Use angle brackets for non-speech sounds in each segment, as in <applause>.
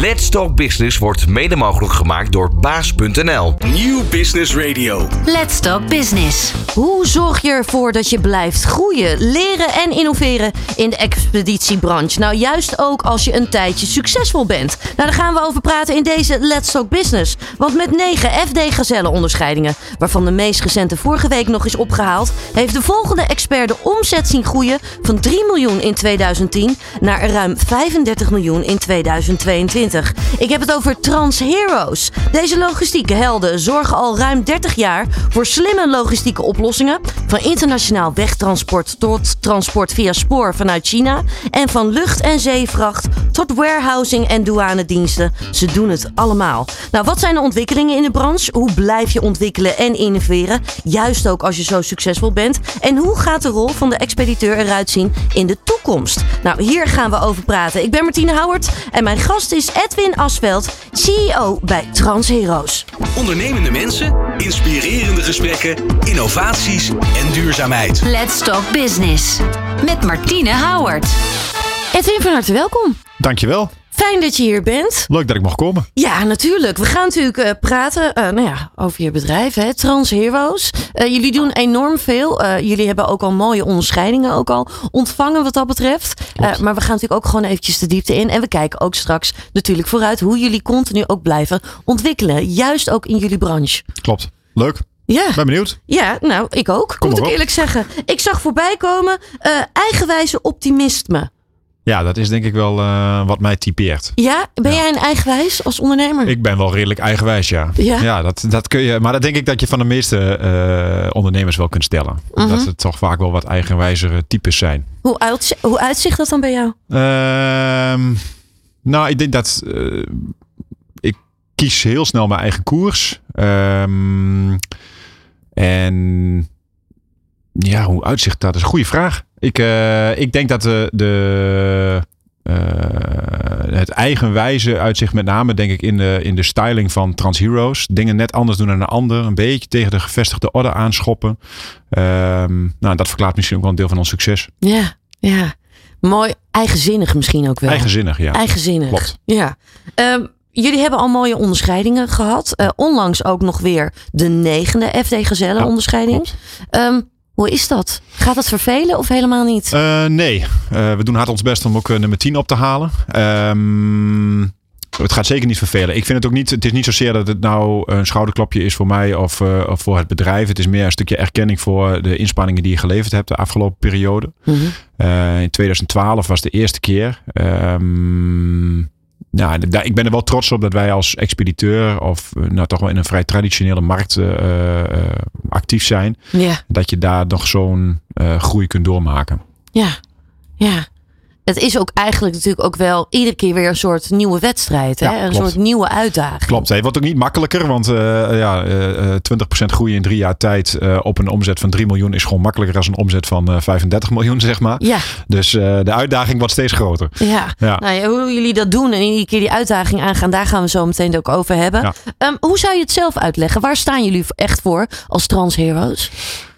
Let's Talk Business wordt mede mogelijk gemaakt door baas.nl. Nieuw Business Radio. Let's Talk Business. Hoe zorg je ervoor dat je blijft groeien, leren en innoveren in de expeditiebranche? Nou, juist ook als je een tijdje succesvol bent. Nou, daar gaan we over praten in deze Let's Talk Business. Want met negen FD Gazelle onderscheidingen, waarvan de meest recente vorige week nog is opgehaald, heeft de volgende expert de omzet zien groeien van 3 miljoen in 2010 naar ruim 35 miljoen in 2022. Ik heb het over Trans Heroes. Deze logistieke helden zorgen al ruim 30 jaar voor slimme logistieke oplossingen. Van internationaal wegtransport tot transport via spoor vanuit China. En van lucht- en zeevracht tot warehousing en douanediensten. Ze doen het allemaal. Nou, wat zijn de ontwikkelingen in de branche? Hoe blijf je ontwikkelen en innoveren? Juist ook als je zo succesvol bent. En hoe gaat de rol van de expediteur eruit zien in de toekomst? Nou, hier gaan we over praten. Ik ben Martine Houwert en mijn gast is Edwin Asveld, CEO bij Trans Heroes. Ondernemende mensen, inspirerende gesprekken, innovaties en duurzaamheid. Let's Talk Business. Met Martine Howard. Edwin, van harte welkom. Dankjewel. Fijn dat je hier bent. Leuk dat ik mag komen. Ja, natuurlijk. We gaan natuurlijk eh, praten eh, nou ja, over je bedrijf, hè? Trans Heroes. Eh, jullie doen enorm veel. Jullie hebben ook al mooie onderscheidingen ook al ontvangen wat dat betreft. Maar we gaan natuurlijk ook gewoon eventjes de diepte in. En we kijken ook straks natuurlijk vooruit hoe jullie continu ook blijven ontwikkelen. Juist ook in jullie branche. Klopt. Leuk. Ja, Ben benieuwd. ja nou, ik ook. Kom Moet ik op. eerlijk zeggen. Ik zag voorbij komen eigenwijze optimisme. Ja, dat is denk ik wel eh, wat mij typeert. Ja, ben Ja. jij een eigenwijs als ondernemer? Ik ben wel redelijk eigenwijs, ja. Ja? dat, dat kun je. Maar dat denk ik dat je van de meeste eh, ondernemers wel kunt stellen. Mhm. Dat het toch vaak wel wat eigenwijzere types zijn. Hoe, uit, hoe uitzicht dat dan bij jou? Ehm, nou, ik denk dat eh, ik kies heel snel mijn eigen koers. Ehm, en ja, hoe uitzicht dat? Dat is een goede vraag. Ik, eh, ik denk dat de, de eh, het eigenwijze uitzicht met name denk ik in de, in de styling van Trans Heroes. Dingen net anders doen dan een ander. Een beetje tegen de gevestigde orde aanschoppen. Ehm, nou, dat verklaart misschien ook wel een deel van ons succes. Ja, ja. Mooi. Eigenzinnig misschien ook wel. Eigenzinnig, ja. Eigenzinnig. Klopt. Ja. Ehm, jullie hebben al mooie onderscheidingen gehad. Eh, onlangs ook nog weer de negende FD Gazelle Ja, onderscheiding. klopt. Hoe is dat? Gaat dat vervelen of helemaal niet? Eh, nee, Eh, we doen hard ons best om ook eh, nummer 10 op te halen. Ehm, het gaat zeker niet vervelen. Ik vind het ook niet, het is niet zozeer dat het nou een schouderklopje is voor mij of, of voor het bedrijf. Het is meer een stukje erkenning voor de inspanningen die je geleverd hebt de afgelopen periode. Mhm. In 2012 was de eerste keer. Ehm, nou, ik ben er wel trots op dat wij als expediteur of eh, nou toch wel in een vrij traditionele markt eh, eh, actief zijn. Ja, Dat je daar nog zo'n groei kunt doormaken. ja, ja. Het is ook eigenlijk natuurlijk ook wel iedere keer weer een soort nieuwe wedstrijd. Hè? Ja, een soort nieuwe uitdaging. Klopt. Het wordt ook niet makkelijker, want eh, ja, eh, eh, 20% groei in drie jaar tijd eh, op een omzet van 3 miljoen is gewoon makkelijker dan een omzet van eh, 35 miljoen, zeg maar. Ja, Dus eh, de uitdaging wordt steeds groter. ja. Ja. Nou hoe jullie dat doen en iedere keer die uitdaging aangaan, daar gaan we zo meteen ook over hebben. Ja. Ehm, hoe zou je het zelf uitleggen? Waar staan jullie echt voor als trans heroes?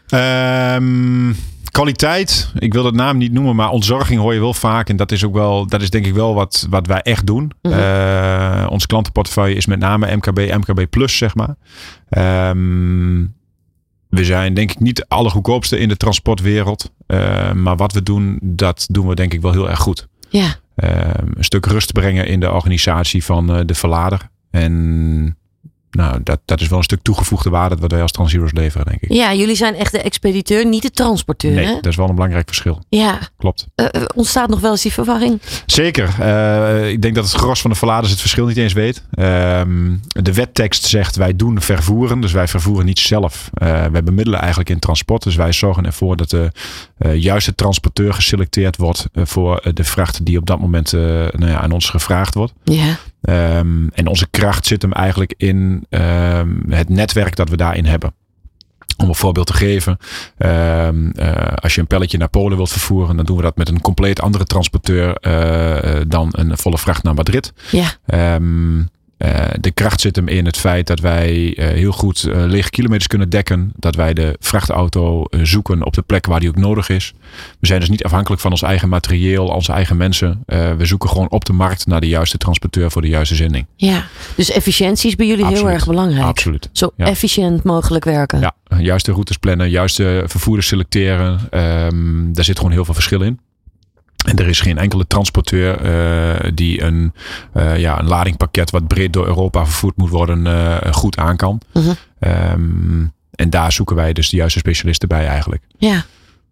Ehm, kwaliteit, ik wil het naam niet noemen, maar ontzorging hoor je wel vaak. En dat is ook wel, dat is denk ik wel wat, wat wij echt doen. Eh, ons klantenportefeuille is met name MKB, MKB Plus, zeg maar. Ehm, we zijn denk ik niet de allergoedkoopste in de transportwereld. Eh, maar wat we doen, dat doen we denk ik wel heel erg goed. Ja, Ehm, een stuk rust brengen in de organisatie van eh, de verlader. En nou, dat, dat is wel een stuk toegevoegde waarde wat wij als Transheroes leveren, denk ik. ja jullie zijn echt de expediteur, niet de transporteur. Nee, hè? dat is wel een belangrijk verschil. Ja, Klopt. Eh, eh, ontstaat nog wel eens die verwarring? Zeker. Eh, ik denk dat het gros van de verladers het verschil niet eens weet. Ehm, de wettekst zegt wij doen vervoeren. Dus wij vervoeren niet zelf. Wij bemiddelen eigenlijk in transport. Dus wij zorgen ervoor dat de juiste transporteur geselecteerd wordt voor de vracht die op dat moment nou ja, aan ons gevraagd wordt. Ja, Ehm, en onze kracht zit hem eigenlijk in ehm, het netwerk dat we daarin hebben. Om een voorbeeld te geven. ehm, eh, als je een pelletje naar Polen wilt vervoeren, dan doen we dat met een compleet andere transporteur eh, eh, dan een volle vracht naar Madrid. ja, Eh, de kracht zit hem in het feit dat wij eh, heel goed eh, lege kilometers kunnen dekken. Dat wij de vrachtauto zoeken op de plek waar die ook nodig is. We zijn dus niet afhankelijk van ons eigen materieel, onze eigen mensen. We zoeken gewoon op de markt naar de juiste transporteur voor de juiste zending. Ja, dus efficiëntie is bij jullie heel erg belangrijk. Absoluut. Zo Ja. efficiënt mogelijk werken. Ja, juiste routes plannen, juiste vervoerders selecteren. Ehm, daar zit gewoon heel veel verschil in. En er is geen enkele transporteur eh, die een, eh, ja, een ladingpakket wat breed door Europa vervoerd moet worden eh, goed aan kan. Mhm. Ehm, en daar zoeken wij dus de juiste specialisten bij eigenlijk. Ja,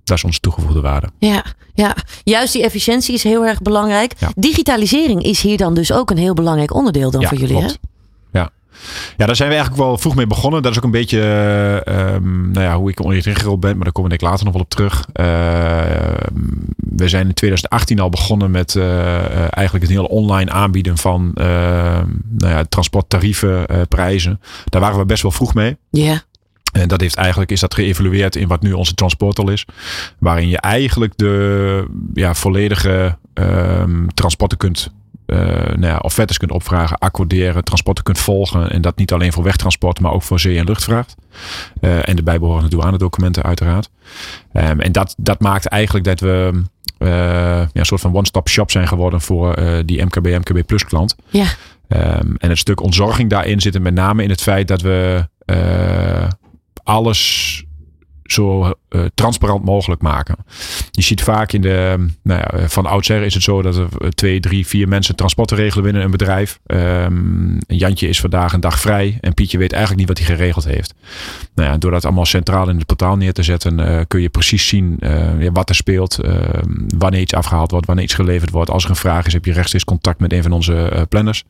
Dat is onze toegevoegde waarde. ja, ja. Juist die efficiëntie is heel erg belangrijk. Ja. Digitalisering is hier dan dus ook een heel belangrijk onderdeel dan ja, voor jullie. Klopt. Ja, daar zijn we eigenlijk wel vroeg mee begonnen. Dat is ook een beetje ehm, nou ja, hoe ik erin gerold ben. Maar daar kom ik later nog wel op terug. Eh, we zijn in 2018 al begonnen met eh, eigenlijk het hele online aanbieden van eh, nou ja, transporttarieven, prijzen. Daar waren we best wel vroeg mee. Ja, En dat heeft eigenlijk is dat geëvalueerd in wat nu onze transportal is. Waarin je eigenlijk de ja, volledige ehm, transporten kunt. Eh nou ja, offertes kunt opvragen, accorderen, transporten kunt volgen. En dat niet alleen voor wegtransport, maar ook voor zee- en luchtvracht. Eh, en de bijbehorende douanedocumenten uiteraard. Ehm, en dat, dat maakt eigenlijk dat we eh, ja, een soort van one-stop shop zijn geworden voor die MKB, MKB Plus klant. ja, Ehm, en het stuk ontzorging daarin zit er met name in het feit dat we alles zo eh, transparant mogelijk maken. Je ziet vaak in de, nou ja, van oudsher is het zo dat er twee, drie, vier mensen transporten regelen binnen een bedrijf. Ehm, Jantje is vandaag een dag vrij en Pietje weet eigenlijk niet wat hij geregeld heeft. Nou ja, door dat allemaal centraal in het portaal neer te zetten, eh, kun je precies zien eh, wat er speelt, ehm, wanneer iets afgehaald wordt, wanneer iets geleverd wordt. Als er een vraag is, heb je rechtstreeks contact met een van onze eh, planners.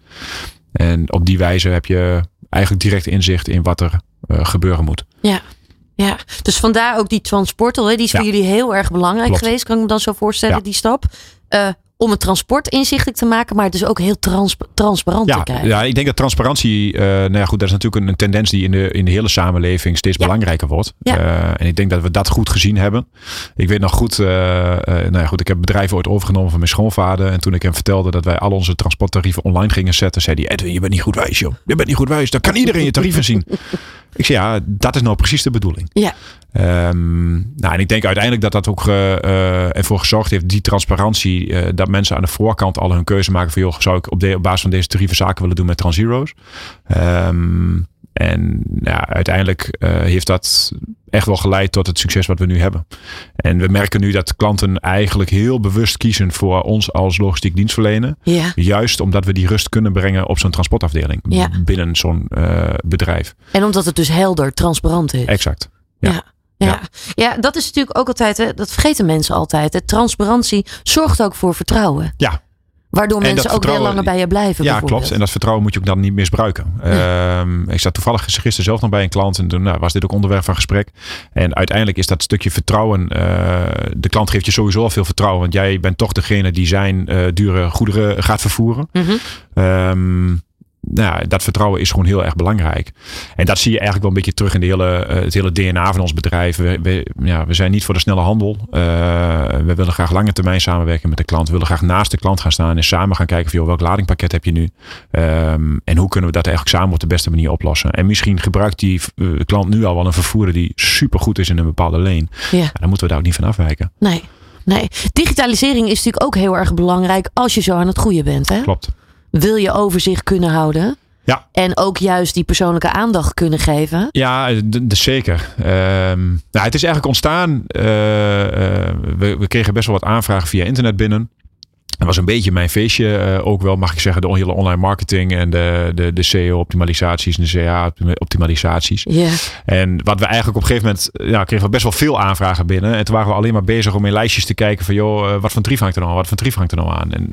En op die wijze heb je eigenlijk direct inzicht in wat er eh, gebeuren moet. ja. Ja, dus vandaar ook die transportal. Hè? Die is Ja. voor jullie heel erg belangrijk Klopt. geweest. Kan ik me dan zo voorstellen, Ja. die stap. Eh, om het transport inzichtelijk te maken, maar dus ook heel trans transparant te krijgen. ja, ik denk dat transparantie, eh nou ja, goed, dat is natuurlijk een, een tendens die in de, in de hele samenleving steeds Ja. belangrijker wordt. Ja. Eh, en ik denk dat we dat goed gezien hebben. Ik weet nog goed, nou ja, goed, ik heb bedrijven ooit overgenomen van mijn schoonvader. En toen ik hem vertelde dat wij al onze transporttarieven online gingen zetten, zei hij, Edwin, je bent niet goed wijs, joh. Je bent niet goed wijs. Dan kan iedereen je tarieven zien. <laughs> Ik zei, ja, dat is nou precies de bedoeling. Ja. Ehm, nou, en ik denk uiteindelijk dat dat ook eh, ervoor gezorgd heeft, die transparantie, eh, dat mensen aan de voorkant al hun keuze maken van, joh, zou ik op, de, op basis van deze tarieven zaken willen doen met Transheroes? Ehm, en ja, uiteindelijk heeft dat echt wel geleid tot het succes wat we nu hebben. En we merken nu dat klanten eigenlijk heel bewust kiezen voor ons als logistiek dienstverlener. Ja. Juist omdat we die rust kunnen brengen op zo'n transportafdeling Ja. binnen zo'n eh, bedrijf. En omdat het dus helder, transparant is. Exact. Ja. Ja. Ja. Ja. Ja. dat is natuurlijk ook altijd, hè, dat vergeten mensen altijd. Hè. Transparantie zorgt ook voor vertrouwen. Ja, Waardoor En mensen ook vertrouwen- langer bij je blijven. Ja, klopt. En dat vertrouwen moet je ook dan niet misbruiken. Ehm, ik zat toevallig gisteren zelf nog bij een klant en toen nou, was dit ook onderwerp van gesprek. En uiteindelijk is dat stukje vertrouwen. eh, de klant geeft je sowieso al veel vertrouwen, want jij bent toch degene die zijn eh, dure goederen gaat vervoeren. Ehm, nou, ja, dat vertrouwen is gewoon heel erg belangrijk. En dat zie je eigenlijk wel een beetje terug in de hele, eh, het hele DNA van ons bedrijf. We, we, ja, we zijn niet voor de snelle handel. Eh, we willen graag lange termijn samenwerken met de klant. We willen graag naast de klant gaan staan en samen gaan kijken van joh, welk ladingpakket heb je nu? Ehm, en hoe kunnen we dat eigenlijk samen op de beste manier oplossen? En misschien gebruikt die eh, klant nu al wel een vervoerder die supergoed is in een bepaalde leen. Ja. Ja, dan moeten we daar ook niet van afwijken. Nee. Nee, digitalisering is natuurlijk ook heel erg belangrijk als je zo aan het groeien bent. Hè? Klopt. Wil je overzicht kunnen houden? Ja. En ook juist die persoonlijke aandacht kunnen geven. Ja, d- d- zeker. Ehm, nou, het is eigenlijk ontstaan. eh, eh, we, we kregen best wel wat aanvragen via internet binnen. Dat was een beetje mijn feestje eh, ook wel, mag ik zeggen. De hele online marketing en de, de, de SEO-optimalisaties en de CA-optimalisaties. Ja. En wat we eigenlijk op een gegeven moment, eh, ja, kregen we best wel veel aanvragen binnen. En toen waren we alleen maar bezig om in lijstjes te kijken van, joh, eh, wat voor tarief hangt er nou aan? Wat voor tarief hangt er nou aan? En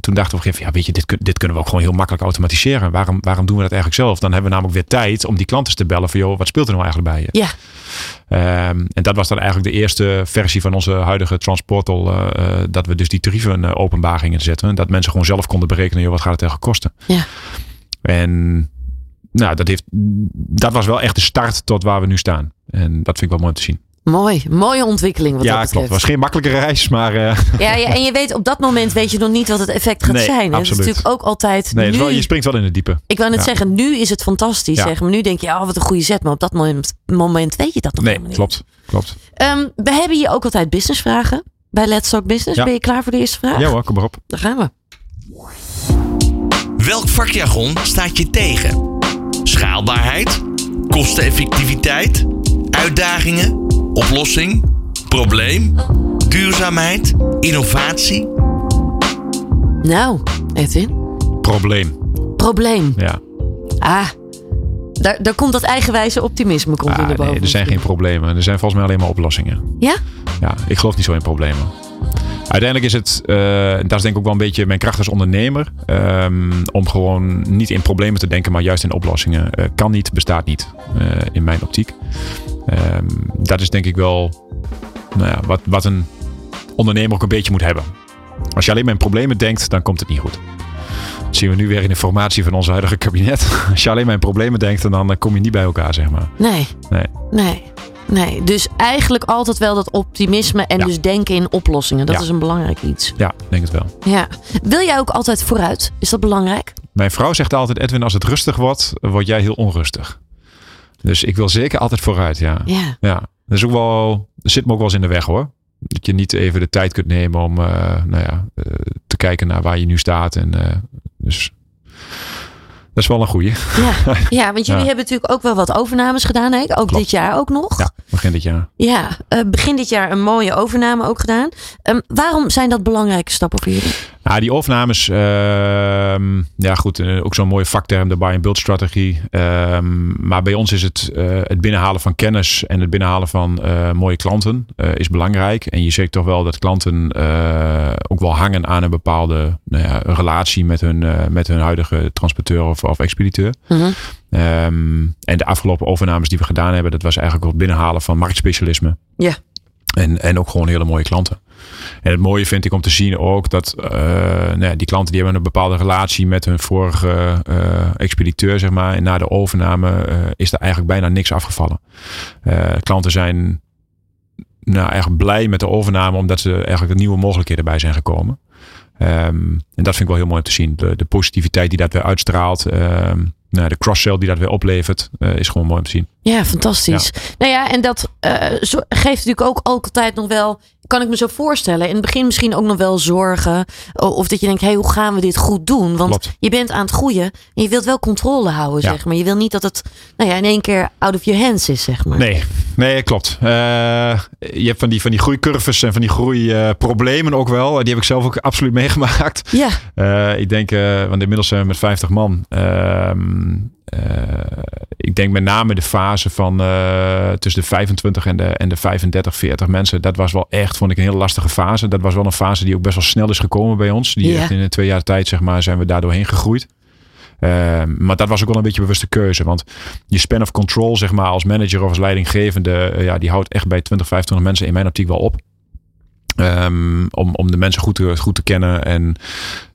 toen dachten we op een gegeven moment, ja, weet je, dit, dit kunnen we ook gewoon heel makkelijk automatiseren. Waarom, waarom doen we dat eigenlijk zelf? Dan hebben we namelijk weer tijd om die klanten te bellen van, joh, wat speelt er nou eigenlijk bij je? Ja. Ehm, en dat was dan eigenlijk de eerste versie van onze huidige transportal. eh, dat we dus die tarieven eh, openbaar gingen zetten. Dat mensen gewoon zelf konden berekenen, joh, wat gaat het eigenlijk kosten? Ja. En nou, dat, heeft, dat was wel echt de start tot waar we nu staan. En dat vind ik wel mooi om te zien. Mooi, mooie ontwikkeling wat ja, dat klopt. betreft. Het was geen makkelijke reis, maar eh, <laughs> Ja, ja, en je weet op dat moment weet je nog niet wat het effect gaat Nee, zijn. hè. Dat is absoluut. natuurlijk ook altijd. nee, nu, wel, je springt wel in het diepe. ik wou net Ja. zeggen, nu is het fantastisch. Ja. Zeg maar. Nu denk je, oh, wat een goede zet. Maar op dat moment, moment weet je dat nog Nee, helemaal niet. klopt. klopt. Ehm, we hebben hier ook altijd businessvragen. Bij Let's Talk Business. Ja. Ben je klaar voor de eerste vraag? Ja hoor, kom maar op. Daar gaan we. Welk vakjargon staat je tegen? Schaalbaarheid? Kosteneffectiviteit? Uitdagingen? Oplossing? Probleem? Duurzaamheid? Innovatie? Nou, Edwin. Probleem. Probleem. Ja. Ah, daar, daar komt dat eigenwijze optimisme komt Ah, in de boven. nee, er zijn geen problemen. Er zijn volgens mij alleen maar oplossingen. Ja? Ja, ik geloof niet zo in problemen. Uiteindelijk is het, eh, dat is denk ik ook wel een beetje mijn kracht als ondernemer, ehm, om gewoon niet in problemen te denken, maar juist in oplossingen. Eh, kan niet, bestaat niet, eh, in mijn optiek. Ehm, dat is denk ik wel nou ja, wat, wat een ondernemer ook een beetje moet hebben. Als je alleen maar in problemen denkt, dan komt het niet goed. Dat zien we nu weer in de formatie van ons huidige kabinet. <laughs> Als je alleen maar in problemen denkt, dan kom je niet bij elkaar, zeg maar. Nee, Nee. nee, nee. Dus eigenlijk altijd wel dat optimisme en Ja. dus denken in oplossingen. Dat Ja. is een belangrijk iets. Ja, denk het wel. Ja. Wil jij ook altijd vooruit? Is dat belangrijk? Mijn vrouw zegt altijd, Edwin, als het rustig wordt, word jij heel onrustig. Dus ik wil zeker altijd vooruit, ja. Ja. Ja, dat is ook wel, dat zit me ook wel eens in de weg hoor. Dat je niet even de tijd kunt nemen om eh, nou ja, eh, te kijken naar waar je nu staat. En, eh, dus dat is wel een goeie. Ja, <laughs> ja want jullie Ja. hebben natuurlijk ook wel wat overnames gedaan. Hè? Ook Klopt. dit jaar ook nog. Ja, begin dit jaar. Ja, eh, begin dit jaar een mooie overname ook gedaan. Ehm, waarom zijn dat belangrijke stappen voor jullie? Nou, die overnames, ehm, ja goed, eh, ook zo'n mooie vakterm, de buy-and-build strategie. Ehm, maar bij ons is het, eh, het binnenhalen van kennis en het binnenhalen van mooie klanten is belangrijk. En je ziet toch wel dat klanten ook wel hangen aan een bepaalde nou ja, relatie met hun, met hun huidige transporteur of, of expediteur. Mhm. Ehm, en de afgelopen overnames die we gedaan hebben, dat was eigenlijk het binnenhalen van marktspecialisme. Ja. En, en ook gewoon hele mooie klanten. En het mooie vind ik om te zien ook dat eh, nou ja, die klanten die hebben een bepaalde relatie met hun vorige eh, expediteur, zeg maar. En na de overname eh, is er eigenlijk bijna niks afgevallen. Klanten zijn nou, eigenlijk blij met de overname, omdat ze eigenlijk nieuwe mogelijkheden bij zijn gekomen. Ehm, en dat vind ik wel heel mooi om te zien. De, de positiviteit die dat weer uitstraalt. ehm, nou, de cross-sell die dat weer oplevert, eh, is gewoon mooi om te zien. Ja, fantastisch. Nou ja, en dat eh, geeft natuurlijk ook altijd nog wel, kan ik me zo voorstellen, in het begin misschien ook nog wel zorgen. Of dat je denkt, hé, hey, hoe gaan we dit goed doen? Want Klopt. je bent aan het groeien en je wilt wel controle houden, Ja. zeg maar. Je wil niet dat het nou ja, in één keer out of your hands is, zeg maar. Nee, nee klopt. Eh, je hebt van die, van die groeicurves en van die groeiproblemen ook wel. Die heb ik zelf ook absoluut <laughs> meegemaakt. Ja, Eh, ik denk, eh, want inmiddels zijn we met 50 man. Eh, ik denk met name de fase van eh, tussen de 25 en de, en de 35, 40 mensen. Dat was wel echt, vond ik, een hele lastige fase. Dat was wel een fase die ook best wel snel is gekomen bij ons. Die Ja. echt in een twee jaar tijd, zeg maar, zijn we daar doorheen gegroeid. Ehm, maar dat was ook wel een beetje een bewuste keuze. Want je span of control, zeg maar, als manager of als leidinggevende, eh, ja, die houdt echt bij 20, 25 mensen in mijn optiek wel op. Ehm, om, om de mensen goed te, goed te kennen. En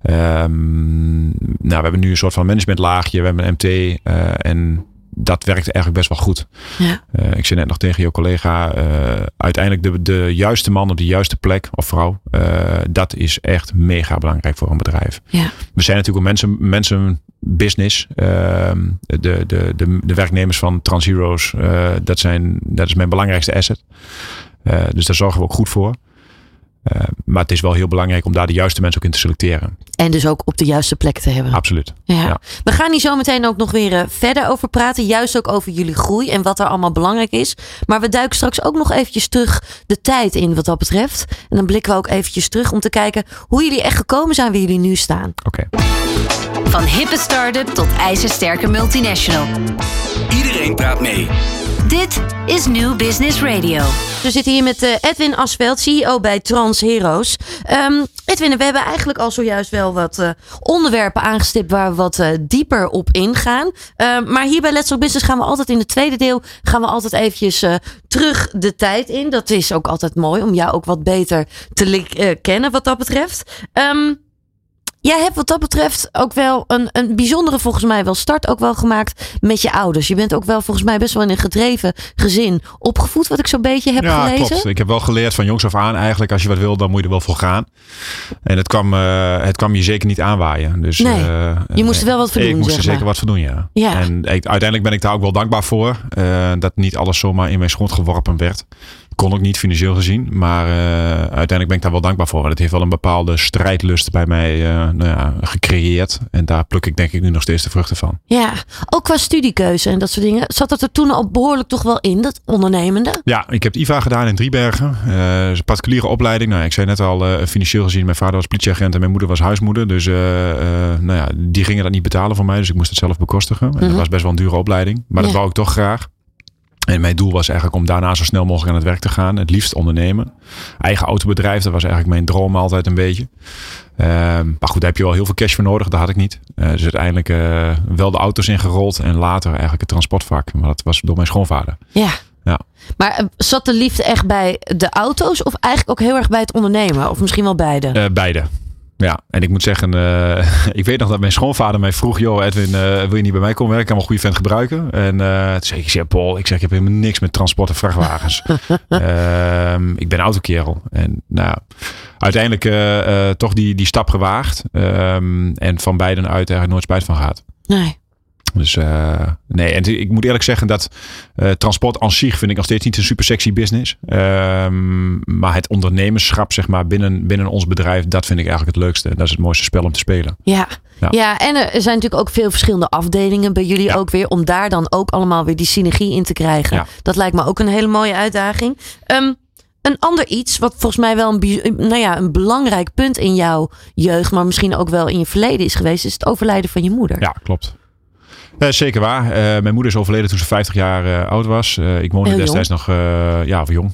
ehm, nou, we hebben nu een soort van managementlaagje. We hebben een MT. eh, en dat werkt eigenlijk best wel goed. ja, Eh, ik zei net nog tegen je collega. eh, uiteindelijk de, de juiste man op de juiste plek of vrouw. dat is echt mega belangrijk voor een bedrijf. ja. We zijn natuurlijk een mensen, mensen business. Ehm, de, de, de, de werknemers van TransHeroes, dat, zijn, dat is mijn belangrijkste asset. Dus daar zorgen we ook goed voor. Eh, maar het is wel heel belangrijk om daar de juiste mensen ook in te selecteren. En dus ook op de juiste plek te hebben. Absoluut. Ja. Ja. We gaan hier zo meteen ook nog weer eh, verder over praten. Juist ook over jullie groei en wat er allemaal belangrijk is. Maar we duiken straks ook nog eventjes terug de tijd in wat dat betreft. En dan blikken we ook eventjes terug om te kijken hoe jullie echt gekomen zijn waar jullie nu staan. Oké. Van hippe start-up tot ijzersterke multinational. Iedereen praat mee. Dit is New Business Radio. We zitten hier met eh, Edwin Asveld, CEO bij Trans Heroes. Ehm, Edwin, we hebben eigenlijk al zojuist wel wat eh, onderwerpen aangestipt waar we wat eh, dieper op ingaan. Ehm, maar hier bij Let's Talk Business gaan we altijd in het tweede deel gaan we altijd eventjes eh, terug de tijd in. Dat is ook altijd mooi om jou ook wat beter te kennen wat dat betreft. Ehm, jij hebt wat dat betreft ook wel een, een bijzondere, volgens mij wel, start ook wel gemaakt met je ouders. Je bent ook wel volgens mij best wel in een gedreven gezin opgevoed, wat ik zo'n beetje heb ja, gelezen. klopt. Ik heb wel geleerd van jongs af aan eigenlijk, als je wat wil, dan moet je er wel voor gaan. En het kwam, eh, het kwam je zeker niet aanwaaien. Dus, Nee, eh, je moest er wel wat voor ik doen, moest er zeg zeker wat voor doen, ja. Ja. En ik, uiteindelijk ben ik daar ook wel dankbaar voor. eh, dat niet alles zomaar in mijn schoot geworpen werd. Kon ook niet financieel gezien. Maar eh, uiteindelijk ben ik daar wel dankbaar voor. Want het heeft wel een bepaalde strijdlust bij mij eh, nou ja, gecreëerd. En daar pluk ik denk ik nu nog steeds de vruchten van. Ja, ook qua studiekeuze en dat soort dingen. Zat dat er toen al behoorlijk toch wel in, dat ondernemende? Ja, ik heb IVA gedaan in Driebergen. Dat is een particuliere opleiding. Nou, ik zei net al, financieel gezien, mijn vader was politieagent en mijn moeder was huismoeder. Dus nou ja, die gingen dat niet betalen voor mij. Dus ik moest het zelf bekostigen. En dat Mhm. was best wel een dure opleiding. Maar dat wou ik toch graag. En mijn doel was eigenlijk om daarna zo snel mogelijk aan het werk te gaan. Het liefst ondernemen. Eigen autobedrijf, dat was eigenlijk mijn droom altijd een beetje. Ehm, maar goed, daar heb je wel heel veel cash voor nodig. Dat had ik niet. Eh, dus uiteindelijk eh, wel de auto's ingerold. En later eigenlijk het transportvak. Maar dat was door mijn schoonvader. Ja. Ja. Maar eh, zat de liefde echt bij de auto's of eigenlijk ook heel erg bij het ondernemen? Of misschien wel beide? Beide. Ja, en ik moet zeggen, eh, <laughs> ik weet nog dat mijn schoonvader mij vroeg: Joh, Edwin, eh, wil je niet bij mij komen werken? Ik kan wel een goede vent gebruiken. En eh, toen zei ik: ik zeg, Paul, ik zeg, ik heb helemaal niks met transport en vrachtwagens. <laughs> Ehm, ik ben autokerel. En nou, uiteindelijk toch die, die stap gewaagd. Ehm, en van beiden uit eigenlijk nooit spijt van gehad. Nee. Dus eh, nee, en ik moet eerlijk zeggen dat eh, transport aan zich vind ik nog steeds niet een super sexy business. Ehm, maar het ondernemerschap, zeg maar, binnen, binnen ons bedrijf, dat vind ik eigenlijk het leukste. Dat is het mooiste spel om te spelen. Ja. Ja. Ja. en er zijn natuurlijk ook veel verschillende afdelingen bij jullie Ja. ook weer. Om daar dan ook allemaal weer die synergie in te krijgen. Ja. Dat lijkt me ook een hele mooie uitdaging. Ehm, een ander iets, wat volgens mij wel een, nou ja, een belangrijk punt in jouw jeugd, maar misschien ook wel in je verleden is geweest, is het overlijden van je moeder. Ja, klopt. Eh, zeker waar. Eh, mijn moeder is overleden toen ze 50 jaar eh, oud was. Ik woonde destijds nog, ja, of jong.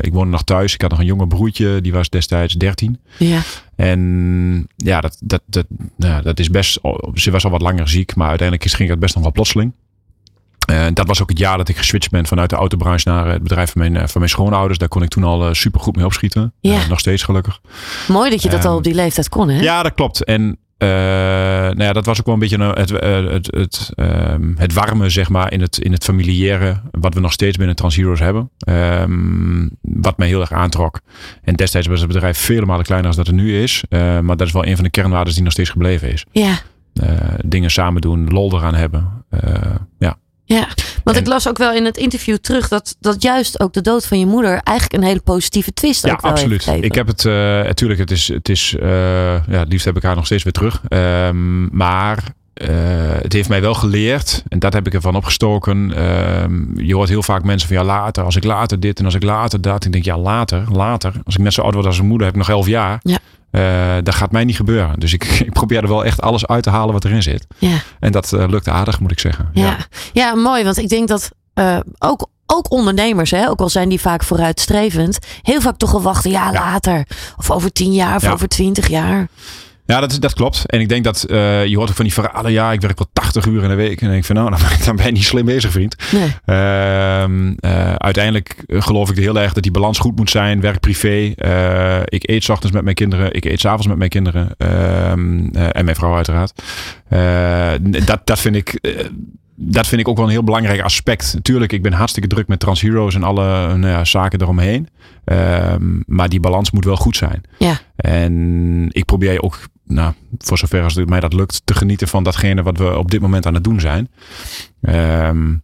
Ik woonde nog thuis. Ik had nog een jonge broertje, die was destijds 13. Ja. En ja, dat, dat, dat, nou, dat is best. Ze was al wat langer ziek, maar uiteindelijk ging het best nog wel plotseling. Dat was ook het jaar dat ik geswitcht ben vanuit de autobranche naar het bedrijf van mijn, van mijn schoonouders. Daar kon ik toen al super goed mee opschieten. Ja. Nog steeds gelukkig. Mooi dat je dat Ehm, al op die leeftijd kon, hè? Ja, dat klopt. En eh, nou ja, dat was ook wel een beetje een- het, eh, het, het, ehm, het warme, zeg maar, in het, in het familiaire. Wat we nog steeds binnen Transheroes hebben. Ehm, wat mij heel erg aantrok. En destijds was het bedrijf vele malen kleiner dan dat het nu is. Eh, maar dat is wel een van de kernwaarden die nog steeds gebleven is. Ja. Eh, dingen samen doen, lol eraan hebben. Eh, ja. Ja, want En- ik las ook wel in het interview terug dat, dat juist ook de dood van je moeder eigenlijk een hele positieve twist Ja, ook wel absoluut. heeft. Ik heb het, eh, natuurlijk, het is, het is eh, ja, het liefst heb ik haar nog steeds weer terug. Ehm, maar eh, het heeft mij wel geleerd, en dat heb ik ervan opgestoken. Ehm, je hoort heel vaak mensen van ja, later, als ik later dit en als ik later dat. Ik denk ja, later, later. Als ik net zo oud word als mijn moeder, heb ik nog elf jaar. Ja. Eh, dat gaat mij niet gebeuren. Dus ik, <laughs> ik probeer er wel echt alles uit te halen wat erin zit. Ja. En dat eh, lukt aardig, moet ik zeggen. Ja. Ja. mooi, want ik denk dat eh, ook, ook ondernemers, hè, ook al zijn die vaak vooruitstrevend, heel vaak toch al wachten, ja, later. Of over tien jaar of Ja. over twintig jaar. Ja, dat, dat klopt. En ik denk dat eh, je hoort ook van die verhalen. Ja, ik werk wel 80 uur in de week. En ik van nou, <laughs> dan ben, je niet slim bezig, vriend. Nee. Ehm, eh, uiteindelijk geloof ik heel erg dat die balans goed moet zijn. Werk, privé. Eh, ik eet 's ochtends met mijn kinderen. Ik eet 's avonds met mijn kinderen. Ehm, eh, en mijn vrouw uiteraard. Eh, dat, dat vind ik... eh, dat vind ik ook wel een heel belangrijk aspect. Natuurlijk, ik ben hartstikke druk met Transheroes en alle nou ja, zaken eromheen. Ehm, maar die balans moet wel goed zijn. Ja. En ik probeer ook, nou, voor zover als het mij dat lukt, te genieten van datgene wat we op dit moment aan het doen zijn. Ehm,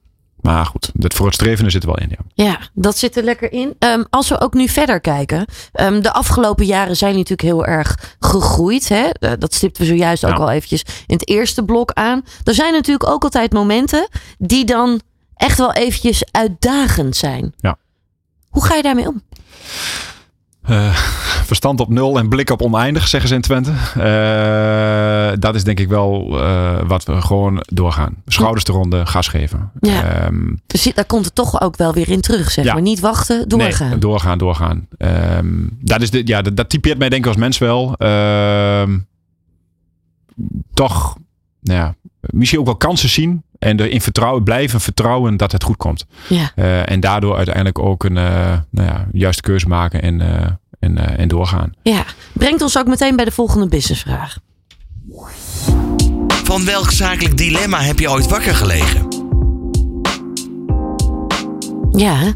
maar goed, het vooruitstrevende zit er wel in. Ja. Ja, dat zit er lekker in. Ehm, als we ook nu verder kijken. ehm, de afgelopen jaren zijn natuurlijk heel erg gegroeid. Hè? Eh, dat stipten we zojuist ook al eventjes in het eerste blok aan. Er zijn natuurlijk ook altijd momenten die dan echt wel eventjes uitdagend zijn. Ja. Hoe ga je daarmee om? Eh, <laughs> verstand op nul en blik op oneindig, zeggen ze in Twente. Eh, dat is denk ik wel eh, wat we gewoon doorgaan. Schouders eronder, gas geven. Ja. Ehm, Dus daar komt het toch ook wel weer in terug, zeg Ja. maar. Niet wachten, doorgaan. Nee, doorgaan, doorgaan. Ehm, dat, is de, ja, dat, dat typeert mij denk ik als mens wel. Ehm, toch, nou ja, misschien ook wel kansen zien. En erin vertrouwen, blijven vertrouwen dat het goed komt. ja. Eh, en daardoor uiteindelijk ook een eh, nou ja, juiste keuze maken. En, eh, en, eh, en doorgaan. Ja, brengt ons ook meteen bij de volgende businessvraag. Van welk zakelijk dilemma heb je ooit wakker gelegen? Ja, hè?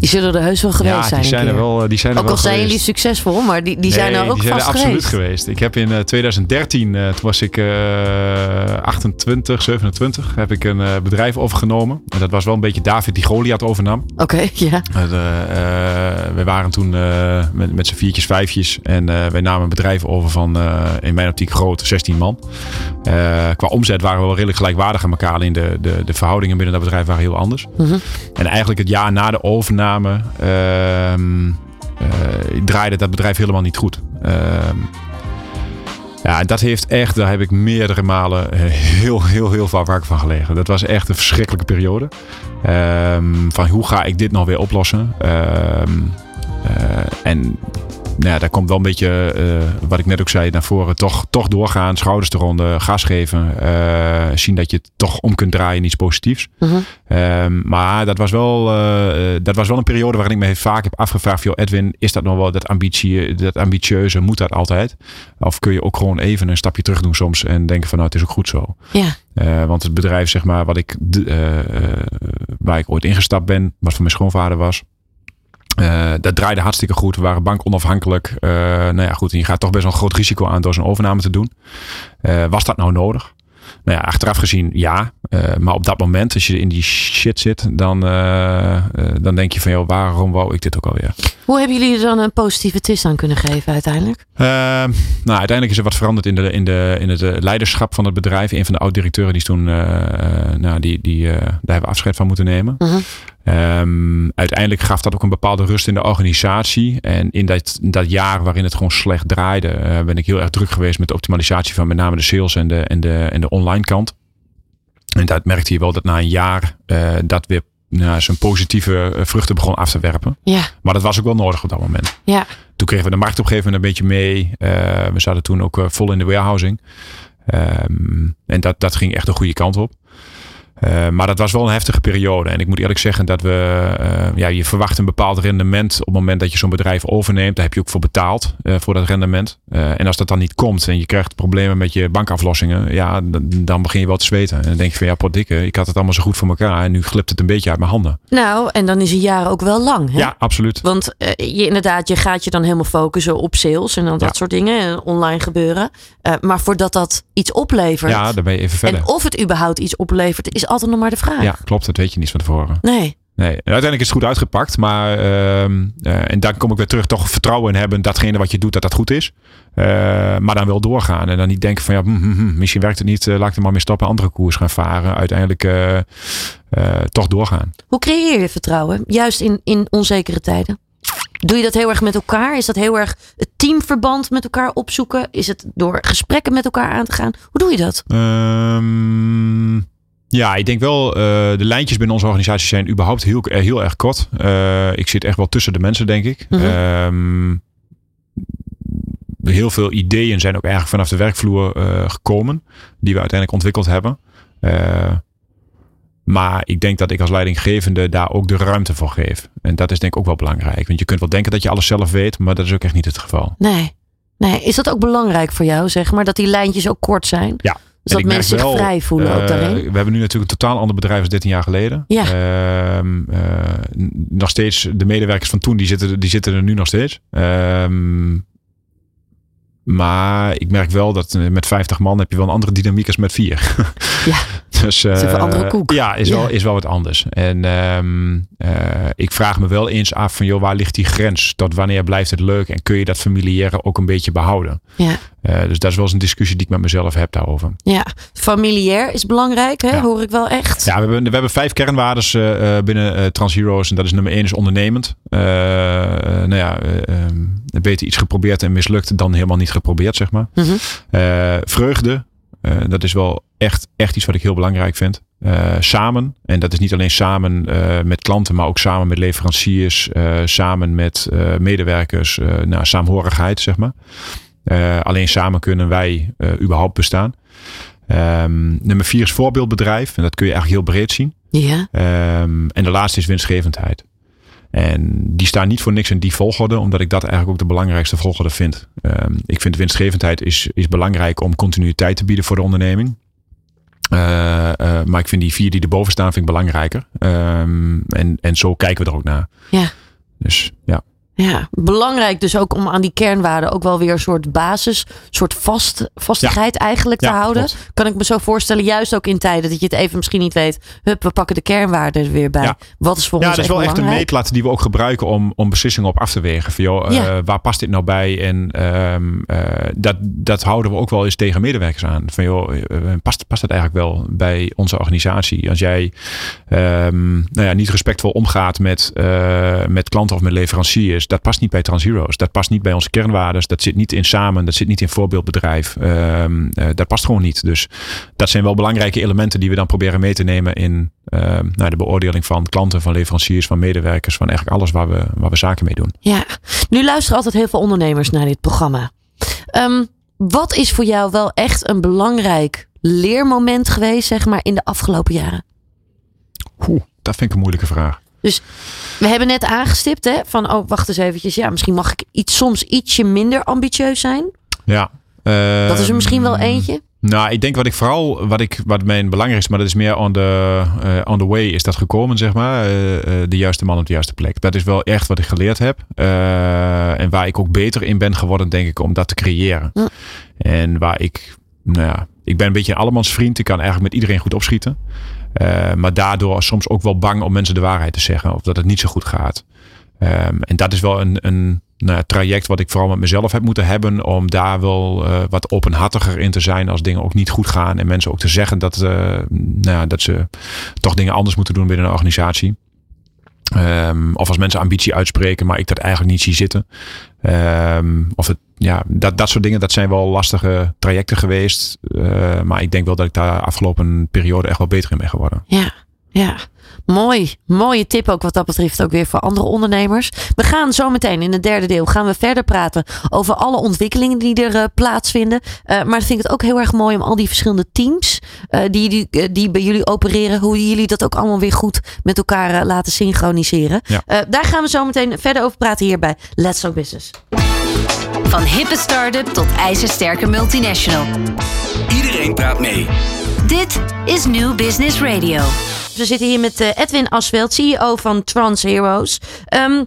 Die zullen er heus wel geweest ja, zijn. die zijn er wel, die zijn er Ook wel al zijn jullie succesvol, maar die, die zijn er ook die zijn er vast absoluut geweest. geweest. Ik heb in eh, 2013, eh, toen was ik eh 28, 27, heb ik een eh, bedrijf overgenomen. En dat was wel een beetje David die Goliath overnam. Oké, <laughs> ja. Uh, we waren toen eh, met, met z'n viertjes, vijfjes. En eh, wij namen een bedrijf over van, eh, in mijn optiek groot, 16 man. Eh, qua omzet waren we wel redelijk gelijkwaardig aan elkaar. Alleen de, de, de verhoudingen binnen dat bedrijf waren heel anders. Mhm. En eigenlijk het jaar na de overname ehm, eh, draaide dat bedrijf helemaal niet goed. Ehm, ja, dat heeft echt, daar heb ik meerdere malen eh, heel, heel, heel vaak wakker van gelegen. Dat was echt een verschrikkelijke periode. Ehm, van hoe ga ik dit nog weer oplossen? Eh, en nou ja, daar komt wel een beetje, eh, wat ik net ook zei, naar voren. Toch, toch doorgaan, schouders eronder, gas geven. eh, zien dat je het toch om kunt draaien in iets positiefs. Mhm. Ehm, maar dat was, wel, eh, dat was wel een periode waarin ik me vaak heb afgevraagd: joh, Edwin, is dat nog wel dat, ambitie, dat ambitieuze? Moet dat altijd? Of kun je ook gewoon even een stapje terug doen soms en denken van nou, het is ook goed zo. Ja, want het bedrijf, zeg maar, wat ik, waar ik ooit ingestapt ben, wat van mijn schoonvader was. Eh, dat draaide hartstikke goed. We waren bank onafhankelijk. Eh, nou ja, goed. En je gaat toch best wel een groot risico aan door zo'n overname te doen. Eh, was dat nou nodig? Nou ja, achteraf gezien ja. Maar op dat moment, als je in die shit zit, dan, dan denk je van, joh, waarom wou ik dit ook alweer? Hoe hebben jullie er dan een positieve twist aan kunnen geven uiteindelijk? Nou, uiteindelijk is er wat veranderd in, de, in, de, in het leiderschap van het bedrijf. Een van de oud-directeuren die is toen, nou, die, die, daar hebben we afscheid van moeten nemen. Mhm. Ehm, uiteindelijk gaf dat ook een bepaalde rust in de organisatie. En in dat, in dat jaar waarin het gewoon slecht draaide, eh, ben ik heel erg druk geweest met de optimalisatie van met name de sales en de, en de, en de online kant. En dat merkte je wel dat na een jaar eh, dat weer nou, zijn positieve eh, vruchten begon af te werpen. Ja, Maar dat was ook wel nodig op dat moment. ja. Toen kregen we de markt op een gegeven moment een beetje mee. We zaten toen ook vol in de warehousing. Ehm, en dat, dat ging echt de goede kant op. Eh, maar dat was wel een heftige periode. En ik moet eerlijk zeggen dat we, eh, ja, je verwacht een bepaald rendement op het moment dat je zo'n bedrijf overneemt. Daar heb je ook voor betaald, eh, voor dat rendement. En als dat dan niet komt en je krijgt problemen met je bankaflossingen, ja, dan, dan begin je wel te zweten. En dan denk je van ja, potdikke, ik had het allemaal zo goed voor elkaar en nu glipt het een beetje uit mijn handen. Nou, en dan is een jaar ook wel lang. Hè? Ja, absoluut. Want je, inderdaad, je gaat je dan helemaal focussen op sales en dan dat Ja. soort dingen, en online gebeuren. Maar voordat dat iets oplevert, Ja, dan ben je even verder. en of het überhaupt iets oplevert, is altijd nog maar de vraag. Ja, klopt. Dat weet je niet van tevoren. Nee. Nee, uiteindelijk is het goed uitgepakt. Maar, ehm, eh, en dan kom ik weer terug, toch vertrouwen in hebben datgene wat je doet, dat dat goed is. Eh, maar dan wel doorgaan. En dan niet denken van, ja, hm, hm, hm, misschien werkt het niet. eh, laat ik er maar mee stoppen, andere koers gaan varen. Uiteindelijk toch doorgaan. Hoe creëer je vertrouwen, juist in, in onzekere tijden? Doe je dat heel erg met elkaar? Is dat heel erg het teamverband met elkaar opzoeken? Is het door gesprekken met elkaar aan te gaan? Hoe doe je dat? Ehm, ja, ik denk wel, eh, de lijntjes binnen onze organisatie zijn überhaupt heel, eh, heel erg kort. Eh, ik zit echt wel tussen de mensen, denk ik. Mhm. Ehm, heel veel ideeën zijn ook eigenlijk vanaf de werkvloer gekomen, die we uiteindelijk ontwikkeld hebben. Maar ik denk dat ik als leidinggevende daar ook de ruimte voor geef. En dat is denk ik ook wel belangrijk. Want je kunt wel denken dat je alles zelf weet, maar dat is ook echt niet het geval. Nee. nee. Is dat ook belangrijk voor jou, zeg maar? Dat die lijntjes ook kort zijn? Ja. Dus dat mensen zich vrij voelen ook eh, daarin? We hebben nu natuurlijk een totaal ander bedrijf als 13 jaar geleden. Ja. Ehm, eh, nog steeds, de medewerkers van toen, die zitten, die zitten er nu nog steeds. Maar ik merk wel dat eh, met 50 man heb je wel een andere dynamiek als met vier. Ja. <laughs> dus, is even eh, een andere koek. Ja, is, Ja. Wel, is wel wat anders. En ehm, eh, ik vraag me wel eens af van, joh, waar ligt die grens? Tot wanneer blijft het leuk? En kun je dat familiaire ook een beetje behouden? Ja. Dus dat is wel eens een discussie die ik met mezelf heb daarover. ja. Familiair is belangrijk, hè? Ja. hoor ik wel echt. Ja, we hebben, we hebben vijf kernwaardes binnen TransHeroes. En dat is nummer één is ondernemend. Nou ja, eh, ehm, beter iets geprobeerd en mislukt dan helemaal niet geprobeerd, zeg maar. Mhm. Eh, vreugde, eh, dat is wel echt, echt iets wat ik heel belangrijk vind. Eh, samen, en dat is niet alleen samen met klanten, maar ook samen met leveranciers, samen met medewerkers, eh nou, saamhorigheid, zeg maar. Alleen samen kunnen wij überhaupt bestaan. Ehm, nummer vier is voorbeeldbedrijf. En dat kun je eigenlijk heel breed zien. Ja. Ehm, en de laatste is winstgevendheid. En die staan niet voor niks in die volgorde, omdat ik dat eigenlijk ook de belangrijkste volgorde vind. Ehm, ik vind winstgevendheid is, is belangrijk om continuïteit te bieden voor de onderneming. Uh, uh, maar ik vind die vier die erboven staan vind ik belangrijker. Um, en, en zo kijken we er ook naar. Ja. Dus ja. Ja, belangrijk dus ook om aan die kernwaarden ook wel weer een soort basis, een soort vast, vastigheid ja. eigenlijk te ja, houden. Klopt. Kan ik me zo voorstellen, juist ook in tijden dat je het even misschien niet weet. Hup, we pakken de kernwaarden er weer bij. Ja. Wat is voor ja, ons dat is wel echt een meetlat die we ook gebruiken om, om beslissingen op af te wegen. Van, joh, Ja. uh, waar past dit nou bij? En um, uh, dat, dat houden we ook wel eens tegen medewerkers aan. Van, joh, uh, past, past dat eigenlijk wel bij onze organisatie? Als jij um, nou ja, niet respectvol omgaat met, met klanten of met leveranciers, dat past niet bij Transheroes. Dat past niet bij onze kernwaarden. Dat zit niet in samen. Dat zit niet in voorbeeldbedrijf. Um, dat past gewoon niet. Dus dat zijn wel belangrijke elementen die we dan proberen mee te nemen in nou, de beoordeling van klanten, van leveranciers, van medewerkers, van eigenlijk alles waar we, waar we zaken mee doen. Ja, nu luisteren altijd heel veel ondernemers naar dit programma. Um, wat is voor jou wel echt een belangrijk leermoment geweest, zeg maar, in de afgelopen jaren? Oeh, dat vind ik een moeilijke vraag. Dus we hebben net aangestipt, hè, van oh, wacht eens eventjes. Ja, misschien mag ik iets, soms ietsje minder ambitieus zijn. Ja. Uh, dat is er misschien wel eentje. Nou, ik denk wat ik vooral, wat, ik, wat mijn belangrijkste, maar dat is meer on the, uh, on the way is dat gekomen, zeg maar. Uh, de juiste man op de juiste plek. Dat is wel echt wat ik geleerd heb. En waar ik ook beter in ben geworden, denk ik, om dat te creëren. Hm. En waar ik, nou ja, ik ben een beetje een allemans vriend. Ik kan eigenlijk met iedereen goed opschieten. Uh, maar daardoor soms ook wel bang om mensen de waarheid te zeggen. Of dat het niet zo goed gaat. Um, en dat is wel een, een nou, traject wat ik vooral met mezelf heb moeten hebben. Om daar wel uh, wat openhartiger in te zijn als dingen ook niet goed gaan. En mensen ook te zeggen dat, uh, nou, dat ze toch dingen anders moeten doen binnen een organisatie. Um, of als mensen ambitie uitspreken, maar ik dat eigenlijk niet zie zitten. Um, of het, ja, dat, dat soort dingen, dat zijn wel lastige trajecten geweest. Uh, maar ik denk wel dat ik daar afgelopen periode echt wel beter in ben geworden. Ja, ja. Mooi, mooie tip ook wat dat betreft ook weer voor andere ondernemers. We gaan zo meteen in het derde deel gaan we verder praten over alle ontwikkelingen die er uh, plaatsvinden. Uh, maar ik vind het ook heel erg mooi om al die verschillende teams uh, die, die, die bij jullie opereren, hoe jullie dat ook allemaal weer goed met elkaar laten synchroniseren. Ja. daar gaan we zo meteen verder over praten hier bij Let's Go Business. Van hippe start-up tot ijzersterke multinational. Iedereen praat mee. Dit is New Business Radio. We zitten hier met uh, Edwin Asveld, CEO van Trans Heroes. Um,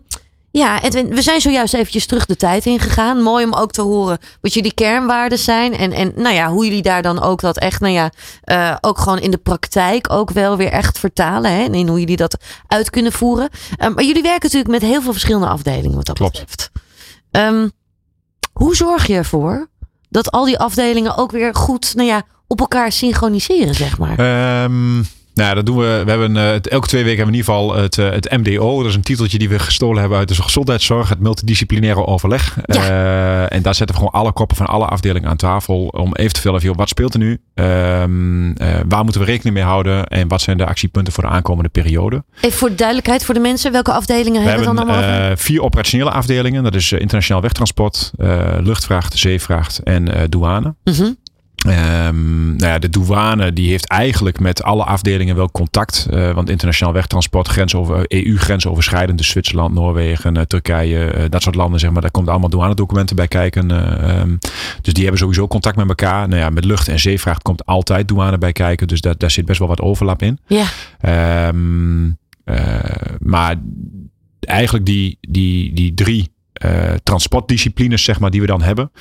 ja, Edwin, we zijn zojuist eventjes terug de tijd ingegaan. Mooi om ook te horen wat jullie kernwaarden zijn. En, en nou ja, hoe jullie daar dan ook dat echt, nou ja, uh, ook gewoon in de praktijk ook wel weer echt vertalen. Hè? En in hoe jullie dat uit kunnen voeren. Um, maar jullie werken natuurlijk met heel veel verschillende afdelingen wat dat Klopt. betreft. Um, hoe zorg je ervoor dat al die afdelingen ook weer goed, nou ja, op elkaar synchroniseren, zeg maar? Um... Nou, dat doen we. We hebben uh, het, elke twee weken hebben we in ieder geval het, uh, het MDO. Dat is een titeltje die we gestolen hebben uit de gezondheidszorg. Het multidisciplinaire overleg. Ja. Uh, en daar zetten we gewoon alle koppen van alle afdelingen aan tafel. Om even te vertellen, joh, wat speelt er nu? Um, waar moeten we rekening mee houden? En wat zijn de actiepunten voor de aankomende periode? Even voor de duidelijkheid voor de mensen. Welke afdelingen we hebben we dan allemaal over? vier operationele afdelingen. Dat is internationaal wegtransport, luchtvracht, zeevracht en douane. Mm -hmm. Um, nou ja, de douane die heeft eigenlijk met alle afdelingen wel contact. Uh, want internationaal wegtransport, grens over, EU-grensoverschrijdend, dus Zwitserland, Noorwegen, uh, Turkije, uh, dat soort landen, zeg maar, daar komt allemaal douanedocumenten bij kijken. Um, dus die hebben sowieso contact met elkaar. Nou ja, met lucht- en zeevracht komt altijd douane bij kijken. Dus daar, daar zit best wel wat overlap in. Ja. Um, maar eigenlijk die, die, die drie transportdisciplines, zeg maar, die we dan hebben.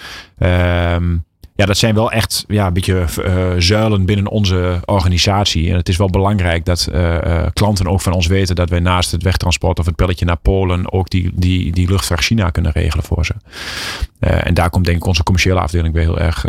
Ja, dat zijn wel echt ja, een beetje uh, zuilen binnen onze organisatie. En het is wel belangrijk dat uh, uh, klanten ook van ons weten dat wij naast het wegtransport of het pelletje naar Polen ook die, die, die luchtvracht China kunnen regelen voor ze. en daar komt denk ik onze commerciële afdeling weer heel erg,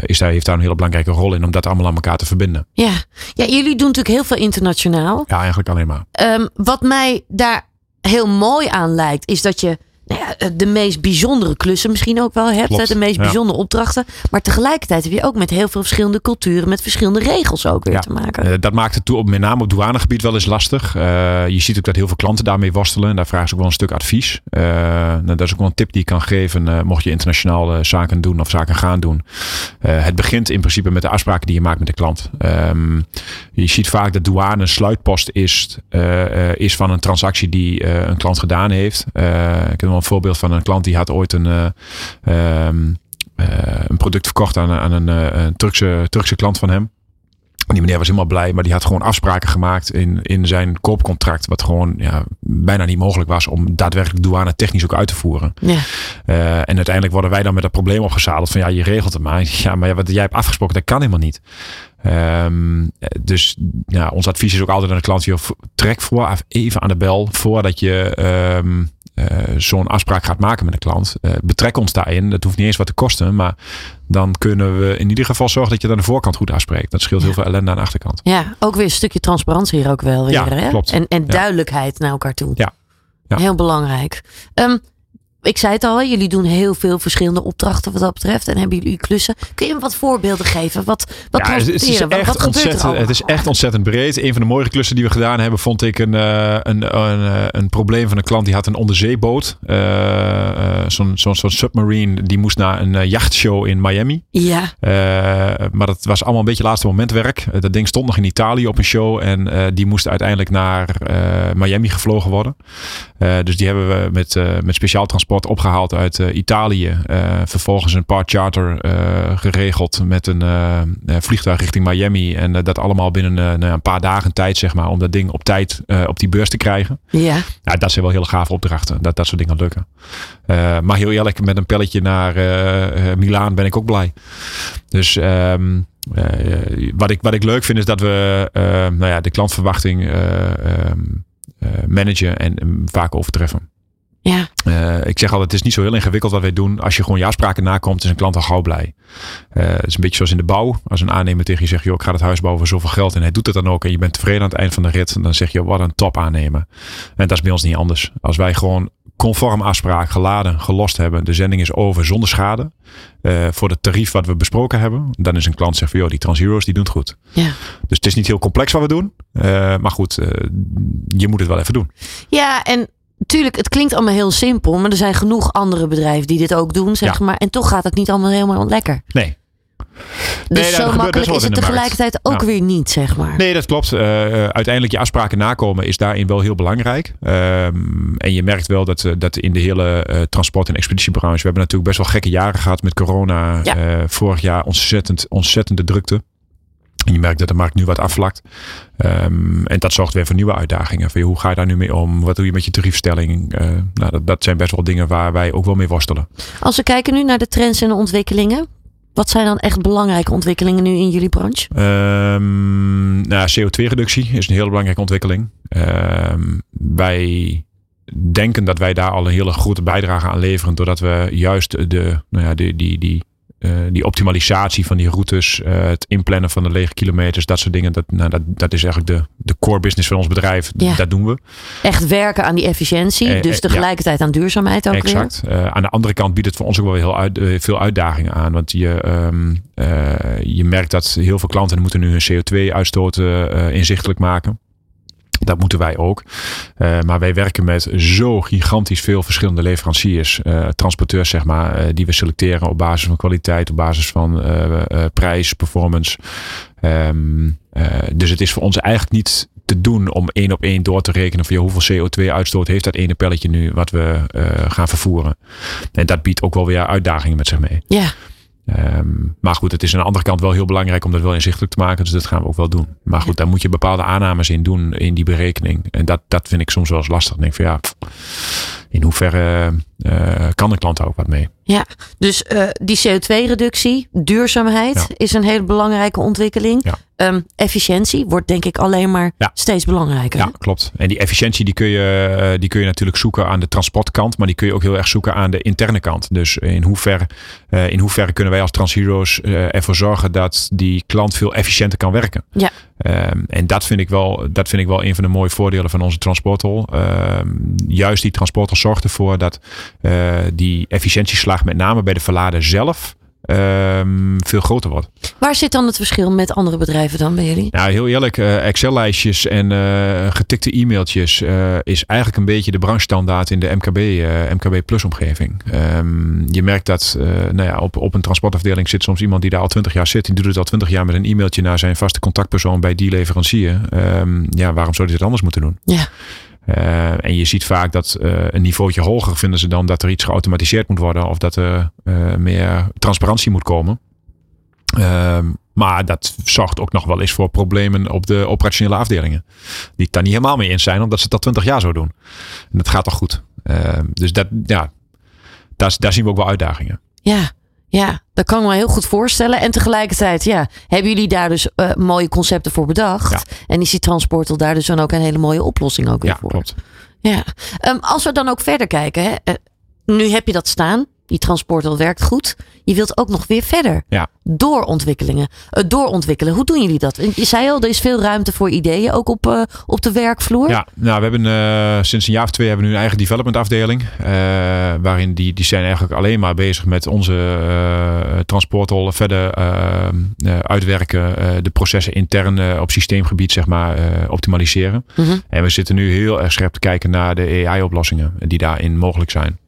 is daar, heeft daar een hele belangrijke rol in om dat allemaal aan elkaar te verbinden. Ja, ja jullie doen natuurlijk heel veel internationaal. Ja, eigenlijk alleen maar. Um, wat mij daar heel mooi aan lijkt, is dat je nou ja, de meest bijzondere klussen misschien ook wel hebt. De meest ja. bijzondere opdrachten. Maar tegelijkertijd heb je ook met heel veel verschillende culturen, met verschillende regels ook weer ja, te maken. Uh, dat maakt het toe, met name op douanegebied wel eens lastig. Uh, je ziet ook dat heel veel klanten daarmee worstelen. En daar vragen ze ook wel een stuk advies. Uh, nou, dat is ook wel een tip die ik kan geven. mocht je internationaal zaken doen of zaken gaan doen. Eh, het begint in principe met de afspraken die je maakt met de klant. Ehm, je ziet vaak dat douane een sluitpost is, eh, is van een transactie die een klant gedaan heeft. ik heb een voorbeeld van een klant die had ooit een, ehm, een product verkocht aan, aan een, een Turkse, Turkse klant van hem die meneer was helemaal blij, maar die had gewoon afspraken gemaakt in, in zijn koopcontract. Wat gewoon ja, bijna niet mogelijk was om daadwerkelijk douane technisch ook uit te voeren. Ja. Uh, en uiteindelijk worden wij dan met dat probleem opgezadeld van ja, je regelt het maar. <laughs> Ja, maar wat jij hebt afgesproken, dat kan helemaal niet. Um, dus ja, ons advies is ook altijd aan de klant: joh, trek vooraf even aan de bel voordat je um, uh, zo'n afspraak gaat maken met een klant. Uh, betrek ons daarin. Dat hoeft niet eens wat te kosten. Maar dan kunnen we in ieder geval zorgen dat je aan de voorkant goed afspreekt. Dat scheelt heel veel ellende aan de achterkant. Ja, ook weer een stukje transparantie hier ook wel weer. Ja, hè? klopt. En, en duidelijkheid naar elkaar toe. Ja. ja. Heel belangrijk. Um, ik zei het al, jullie doen heel veel verschillende opdrachten wat dat betreft. En hebben jullie klussen. Kun je me wat voorbeelden geven? Wat, wat ja, het is echt wat, ontzettend, Het is echt ontzettend breed. Een van de mooie klussen die we gedaan hebben, vond ik een, uh, een, een, eh, een, probleem van een klant die had een onderzeeboot. Uh, Zo'n zo'n zo'n submarine. Die moest naar een jachtshow in Miami. Ja. maar dat was allemaal een beetje laatste momentwerk. dat ding stond nog in Italië op een show. En die moest uiteindelijk naar Miami gevlogen worden. dus die hebben we met, met speciaal transport opgehaald uit uh, Italië. Uh, vervolgens een part charter uh, geregeld met een vliegtuig richting Miami. En dat allemaal binnen nou, een paar dagen tijd, zeg maar, om dat ding op tijd op die beurs te krijgen. Ja. dat zijn wel hele gave opdrachten, dat dat soort dingen lukken. maar heel eerlijk, met een pelletje naar Milaan ben ik ook blij. Dus um, wat, ik, wat ik leuk vind is dat we nou ja, de klantverwachting ehm, managen en vaak overtreffen. Ja. Uh, ik zeg altijd, het is niet zo heel ingewikkeld wat wij doen. Als je gewoon je afspraken nakomt, is een klant al gauw blij. Uh, het is een beetje zoals in de bouw. Als een aannemer tegen je zegt, joh, ik ga het huis bouwen voor zoveel geld. En hij doet het dan ook. En je bent tevreden aan het eind van de rit. Dan zeg je, wat een top aannemer. En dat is bij ons niet anders. Als wij gewoon conform afspraak geladen, gelost hebben. De zending is over zonder schade. Uh, voor het tarief wat we besproken hebben. Dan is een klant zegt van, joh, die Transheroes, die doen het goed. Ja. Dus het is niet heel complex wat we doen. maar goed, je moet het wel even doen. Ja, en Tuurlijk, het klinkt allemaal heel simpel, maar er zijn genoeg andere bedrijven die dit ook doen, zeg maar. En toch gaat het niet allemaal helemaal lekker. Nee. Dus nee, zo makkelijk is het tegelijkertijd ook weer niet, zeg maar. Nee, dat klopt. Uh, uiteindelijk je afspraken nakomen is daarin wel heel belangrijk. Um, en je merkt wel dat, dat in de hele uh, transport- en expeditiebranche... we hebben natuurlijk best wel gekke jaren gehad met corona. Ja. vorig jaar ontzettend, ontzettende drukte. En je merkt dat de markt nu wat afvlakt. Um, en dat zorgt weer voor nieuwe uitdagingen. Van, hoe ga je daar nu mee om? Wat doe je met je tariefstelling? Uh, nou, dat, dat, zijn best wel dingen waar wij ook wel mee worstelen. Als we kijken nu naar de trends en de ontwikkelingen. Wat zijn dan echt belangrijke ontwikkelingen nu in jullie branche? Um, nou, CO2-reductie is een hele belangrijke ontwikkeling. Um, wij denken dat wij daar al een hele grote bijdrage aan leveren. Doordat we juist de, nou ja, die, die, die uh, die optimalisatie van die routes, uh, het inplannen van de lege kilometers, dat soort dingen. Dat, nou, dat, dat is eigenlijk de, de core business van ons bedrijf. Ja. Dat doen we. Echt werken aan die efficiëntie, eh, dus tegelijkertijd ja. aan duurzaamheid ook exact. weer. aan de andere kant biedt het voor ons ook wel heel uit, veel uitdagingen aan. Want je, um, je merkt dat heel veel klanten moeten nu hun CO2-uitstoot inzichtelijk maken. Dat moeten wij ook. Uh, maar wij werken met zo gigantisch veel verschillende leveranciers, uh, transporteurs zeg maar, uh, die we selecteren op basis van kwaliteit, op basis van prijs, performance. Um, dus het is voor ons eigenlijk niet te doen om één op één door te rekenen van hoeveel CO2-uitstoot heeft dat ene pelletje nu wat we gaan vervoeren. En dat biedt ook wel weer uitdagingen met zich mee. Ja. Um, maar goed, het is aan de andere kant wel heel belangrijk om dat wel inzichtelijk te maken. Dus dat gaan we ook wel doen. Maar goed, daar moet je bepaalde aannames in doen in die berekening. En dat, dat vind ik soms wel eens lastig. Ik denk van ja, in hoeverre uh, kan de klant daar ook wat mee? Ja, dus uh, die CO2-reductie, duurzaamheid is een hele belangrijke ontwikkeling. Ja. Um, efficiëntie wordt denk ik alleen maar ja. steeds belangrijker. Ja, klopt. En die efficiëntie die kun, je, eh, die kun je natuurlijk zoeken aan de transportkant, maar die kun je ook heel erg zoeken aan de interne kant. Dus in hoeverre, in hoeverre kunnen wij als Transheroes ervoor zorgen dat die klant veel efficiënter kan werken? Ja. Um, en dat vind, ik wel, dat vind ik wel een van de mooie voordelen van onze transporthol. Um, juist die transporthol zorgt ervoor dat die efficiëntieslag met name bij de verlader zelf ehm, veel groter wordt. Waar zit dan het verschil met andere bedrijven dan bij jullie? Nou, heel eerlijk, eh, Excel-lijstjes en eh, getikte e-mailtjes eh, is eigenlijk een beetje de branchestandaard in de MKB, MKB Plus omgeving. Ehm, je merkt dat nou ja, op, op een transportafdeling zit soms iemand die daar al twintig jaar zit. Die doet het al twintig jaar met een e-mailtje naar zijn vaste contactpersoon bij die leverancier. Ehm, ja, waarom zou hij het anders moeten doen? Ja. Eh, en je ziet vaak dat eh, een niveautje hoger vinden ze dan dat er iets geautomatiseerd moet worden of dat er eh, meer transparantie moet komen. Ehm, maar dat zorgt ook nog wel eens voor problemen op de operationele afdelingen. Die het daar niet helemaal mee eens zijn, omdat ze al twintig jaar zo doen. En dat gaat toch goed. Ehm, dus dat, ja, daar, daar zien we ook wel uitdagingen. Ja, ja, dat kan ik me heel goed voorstellen. En tegelijkertijd, ja, hebben jullie daar dus eh, mooie concepten voor bedacht? Ja. En is die transportel daar dus dan ook een hele mooie oplossing ook weer Ja, voor? klopt. Ja. Ehm, als we dan ook verder kijken, hè, eh, nu heb je dat staan. Die transportel werkt goed. Je wilt ook nog weer verder. Ja. Doorontwikkelingen. Eh, doorontwikkelen. Hoe doen jullie dat? Je zei al, er is veel ruimte voor ideeën, ook op, eh, op de werkvloer. Ja, nou, we hebben eh, sinds een jaar of twee hebben we nu een eigen development afdeling. eh, waarin die, die zijn eigenlijk alleen maar bezig met onze transportrollen verder uitwerken. de processen intern op systeemgebied zeg maar optimaliseren. Mhm. En we zitten nu heel erg scherp te kijken naar de AI-oplossingen die daarin mogelijk zijn.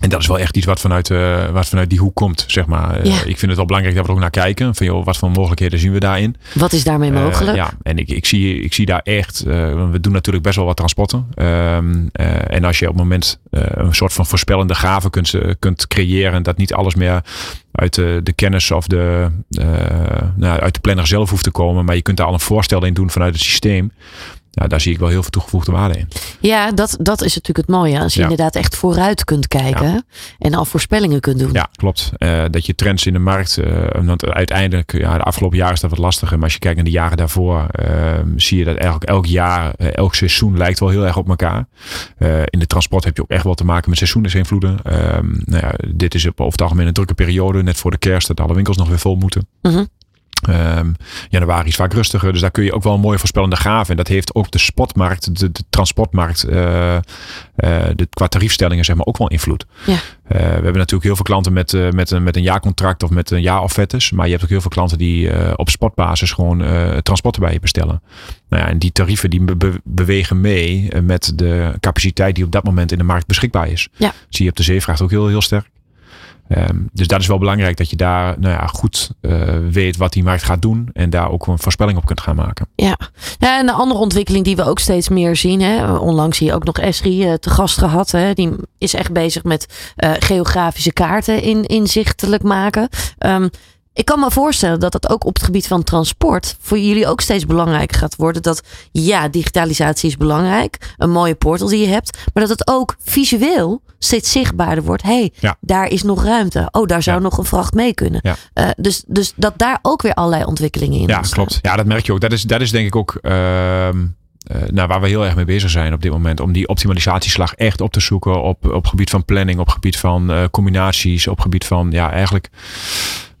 En dat is wel echt iets wat vanuit, eh, wat vanuit die hoek komt, zeg maar. Eh. Ik vind het wel belangrijk dat we er ook naar kijken. Van, joh, wat voor mogelijkheden zien we daarin? Wat is daarmee Eh, mogelijk? ja, en ik, ik, zie, ik zie daar echt. we doen natuurlijk best wel wat transporten. Ehm, eh, en als je op het moment een soort van voorspellende gave kunt, kunt creëren. Dat niet alles meer uit de, de kennis of de, nou, uit de planner zelf hoeft te komen. Maar je kunt daar al een voorstel in doen vanuit het systeem. Nou, daar zie ik wel heel veel toegevoegde waarde in. Ja, dat, dat is natuurlijk het mooie. Als je Ja. inderdaad echt vooruit kunt kijken en al voorspellingen kunt doen. Ja, klopt. Eh, dat je trends in de markt. eh, want uiteindelijk, ja, de afgelopen jaren is dat wat lastiger. Maar als je kijkt naar de jaren daarvoor, ehm, zie je dat eigenlijk elk jaar, eh, elk seizoen lijkt wel heel erg op elkaar. Eh, in de transport heb je ook echt wel te maken met seizoensinvloeden. Ehm nou ja, dit is op, over het algemeen een drukke periode. Net voor de kerst, dat alle winkels nog weer vol moeten. Mhm. Ehm, januari is vaak rustiger, dus daar kun je ook wel een mooie voorspellende gave. En dat heeft ook de spotmarkt, de, de transportmarkt, eh, eh, de, qua tariefstellingen zeg maar ook wel invloed. Ja. Eh, we hebben natuurlijk heel veel klanten met, eh, met, een, met een jaarcontract of met een jaaroffertes. Maar je hebt ook heel veel klanten die eh, op spotbasis gewoon eh, transporten bij je bestellen. Nou ja, en die tarieven die be- be- bewegen mee met de capaciteit die op dat moment in de markt beschikbaar is. Ja. Zie je op de zeevracht ook heel, heel sterk. Ehm, dus dat is wel belangrijk dat je daar nou ja, goed eh, weet wat die markt gaat doen. En daar ook een voorspelling op kunt gaan maken. Ja. ja, en een andere ontwikkeling die we ook steeds meer zien. Hè. Onlangs hier ook nog Esri eh, te gast gehad. Hè. Die is echt bezig met eh, geografische kaarten in, inzichtelijk maken. Ehm, ik kan me voorstellen dat dat ook op het gebied van transport voor jullie ook steeds belangrijker gaat worden. Dat ja, digitalisatie is belangrijk. Een mooie portal die je hebt. Maar dat het ook visueel steeds zichtbaarder wordt. hey, Ja. daar is nog ruimte. Oh, daar zou Ja. nog een vracht mee kunnen. Ja. Eh, dus, dus dat daar ook weer allerlei ontwikkelingen in Ja, ontstaan. klopt. Ja, dat merk je ook. Dat is, dat is denk ik ook ehm, eh, nou, waar we heel erg mee bezig zijn op dit moment. Om die optimalisatieslag echt op te zoeken op, op gebied van planning, op gebied van eh, combinaties, op gebied van ja, eigenlijk.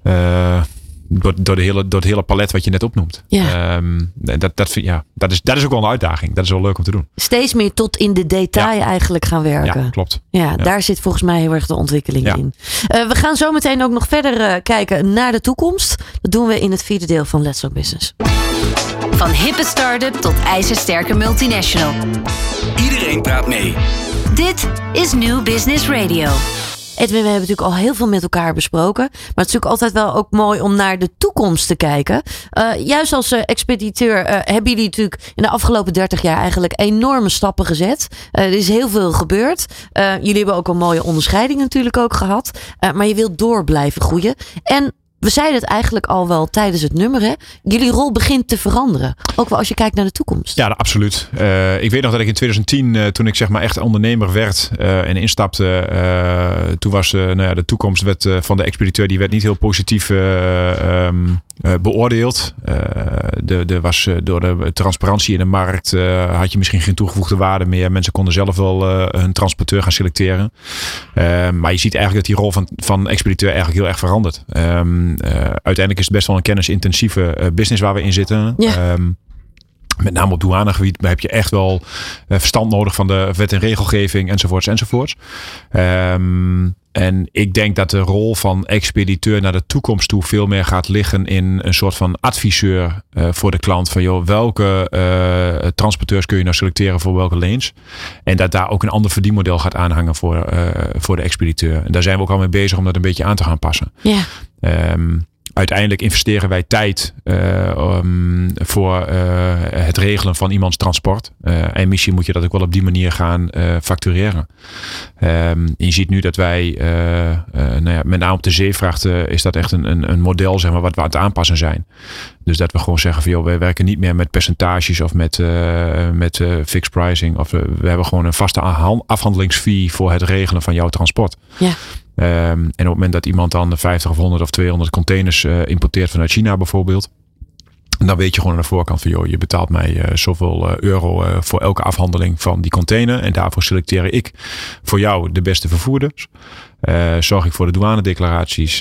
Eh, door, door, de hele, door het hele palet wat je net opnoemt. Ja. Ehm, dat, dat, vind- ja, dat, is, dat is ook wel een uitdaging. Dat is wel leuk om te doen. steeds meer tot in de detail eigenlijk gaan werken. Ja, Ja, klopt. daar zit volgens mij heel erg de ontwikkeling Ja. in. Eh, we gaan zo meteen ook nog verder eh, kijken naar de toekomst. Dat doen we in het vierde deel van Let's Talk Business. Van hippe start-up tot ijzersterke multinational. Iedereen praat mee. Dit is New Business Radio. Edwin, we hebben natuurlijk al heel veel met elkaar besproken. Maar het is natuurlijk altijd wel ook mooi om naar de toekomst te kijken. Eh, juist als eh, expediteur eh, hebben jullie natuurlijk in de afgelopen 30 jaar eigenlijk enorme stappen gezet. Er is heel veel gebeurd. Jullie hebben ook een mooie onderscheiding natuurlijk ook gehad. Eh, maar je wilt door blijven groeien. En we zeiden het eigenlijk al wel tijdens het nummer. Hè? Jullie rol begint te veranderen. Ook wel als je kijkt naar de toekomst. Ja, absoluut. Eh, ik weet nog dat ik in 2010, eh, toen ik zeg maar echt ondernemer werd eh, en instapte, toen was nou ja, de toekomst werd, van de expediteur die werd niet heel positief eh, ehm, eh, beoordeeld. Eh, de, de was, eh, door de transparantie in de markt eh, had je misschien geen toegevoegde waarde meer. Mensen konden zelf wel eh, hun transporteur gaan selecteren. Eh, maar je ziet eigenlijk dat die rol van, van expediteur eigenlijk heel erg verandert. Ehm, eh, uiteindelijk is het best wel een kennisintensieve eh, business waar we in zitten. Ja. Ehm, met name op douanegebied heb je echt wel eh, verstand nodig van de wet en regelgeving enzovoorts enzovoorts. Ehm, en ik denk dat de rol van expediteur naar de toekomst toe veel meer gaat liggen in een soort van adviseur uh, voor de klant. Van joh, welke uh, transporteurs kun je nou selecteren voor welke lanes? En dat daar ook een ander verdienmodel gaat aanhangen voor, uh, voor de expediteur. En daar zijn we ook al mee bezig om dat een beetje aan te gaan passen. Ja. Um, uiteindelijk investeren wij tijd um, voor uh, het regelen van iemands transport. Uh, en misschien moet je dat ook wel op die manier gaan factureren. Um, je ziet nu dat wij, nou ja, met name op de zeevrachten, is dat echt een, een, een, model zeg maar, wat we aan het aanpassen zijn. Dus dat we gewoon zeggen van joh, wij werken niet meer met percentages of met, met fixed pricing. Of we hebben gewoon een vaste afhandelingsfee voor het regelen van jouw transport. Ja. Um, en op het moment dat iemand dan 50 of 100 of 200 containers uh, importeert vanuit China bijvoorbeeld. Dan weet je gewoon aan de voorkant van, joh, je betaalt mij uh, zoveel uh, euro voor elke afhandeling van die container. En daarvoor selecteer ik voor jou de beste vervoerders. Zorg ik voor de douanedeclaraties.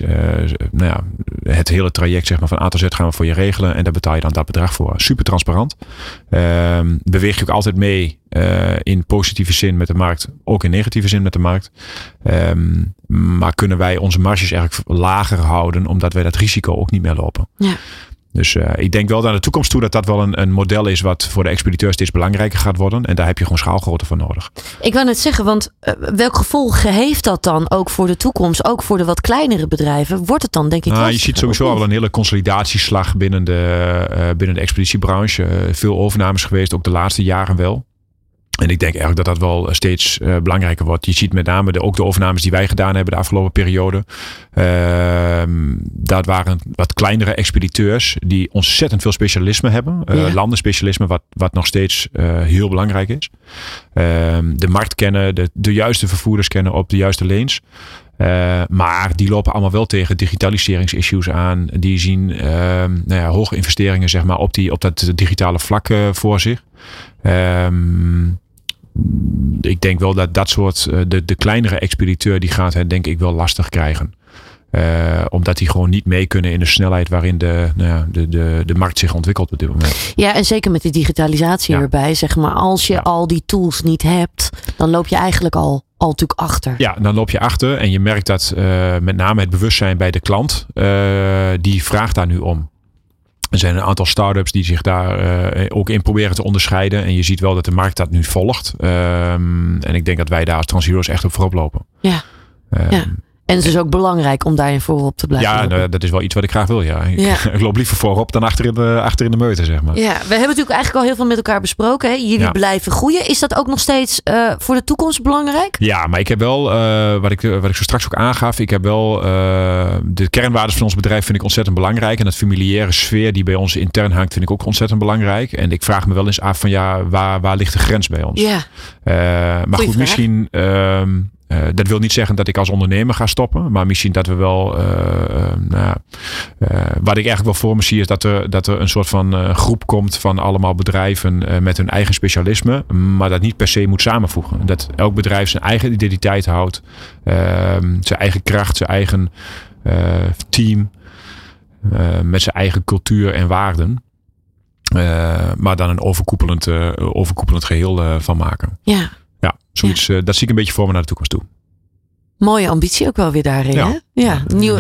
nou ja, het hele traject zeg maar, van A tot Z gaan we voor je regelen. En daar betaal je dan dat bedrag voor. Super transparant. Ehm, beweeg je ook altijd mee in positieve zin met de markt. Ook in negatieve zin met de markt. Um, maar kunnen wij onze marges eigenlijk lager houden. Omdat wij dat risico ook niet meer lopen. Ja. Dus uh, ik denk wel naar de toekomst toe dat dat wel een, een model is wat voor de expediteur steeds belangrijker gaat worden. En daar heb je gewoon schaalgrootte voor nodig. Ik wou net zeggen, want uh, welk gevolg heeft dat dan ook voor de toekomst? Ook voor de wat kleinere bedrijven? Wordt het dan denk ik nou, Je ziet sowieso al een hele consolidatieslag binnen de, uh, binnen de expeditiebranche. veel overnames geweest, ook de laatste jaren wel. En ik denk eigenlijk dat dat wel steeds uh, belangrijker wordt. Je ziet met name de, ook de overnames die wij gedaan hebben de afgelopen periode. Uh, dat waren wat kleinere expediteurs die ontzettend veel specialisme hebben. Uh, ja. Landenspecialisme, wat, wat nog steeds heel belangrijk is. Ehm, de markt kennen, de, de juiste vervoerders kennen op de juiste lanes. Uh, maar die lopen allemaal wel tegen digitaliseringsissues aan. Die zien uh, nou ja, hoge investeringen zeg maar, op, die, op dat digitale vlak uh, voor zich. Um, ik denk wel dat dat soort, de, de kleinere expediteur, die gaat het denk ik wel lastig krijgen. Uh, omdat die gewoon niet mee kunnen in de snelheid waarin de, nou ja, de, de, de markt zich ontwikkelt op dit moment. Ja, en zeker met de digitalisatie ja. erbij. Zeg maar, als je ja. al die tools niet hebt, dan loop je eigenlijk al, al natuurlijk achter. Ja, dan loop je achter. En je merkt dat uh, met name het bewustzijn bij de klant, uh, die vraagt daar nu om. Er zijn een aantal start-ups die zich daar uh, ook in proberen te onderscheiden. En je ziet wel dat de markt dat nu volgt. Um, en ik denk dat wij daar als Transheroes echt op voorop lopen. Ja. Um, ja. En het is ook belangrijk om daarin voorop te blijven. Ja, nou, dat is wel iets wat ik graag wil. Ja. ja. <laughs> Ik loop liever voorop dan achter in de, achter in de meute, zeg maar. Ja, we hebben natuurlijk eigenlijk al heel veel met elkaar besproken. Hè? Jullie ja. blijven groeien. Is dat ook nog steeds uh, voor de toekomst belangrijk? Ja, maar ik heb wel, uh, wat, ik, wat ik zo straks ook aangaf, ik heb wel uh, de kernwaarden van ons bedrijf vind ik ontzettend belangrijk. En dat familiaire sfeer die bij ons intern hangt, vind ik ook ontzettend belangrijk. En ik vraag me wel eens af van ja, waar, waar ligt de grens bij ons? Ja. maar Goeie goed, vraag. misschien. Uh, dat wil niet zeggen dat ik als ondernemer ga stoppen. Maar misschien dat we wel. Uh, nou, wat ik eigenlijk wel voor me zie is dat er, dat er een soort van groep komt van allemaal bedrijven met hun eigen specialisme. Maar dat niet per se moet samenvoegen. Dat elk bedrijf zijn eigen identiteit houdt. Ehm, zijn eigen kracht, zijn eigen team. met zijn eigen cultuur en waarden. maar dan een overkoepelend, overkoepelend geheel van maken. Ja. Ja, zoiets, ja. Uh, dat zie ik een beetje voor me naar de toekomst toe. Mooie ambitie ook wel weer daarin. Ja, hè? ja. Nieuw.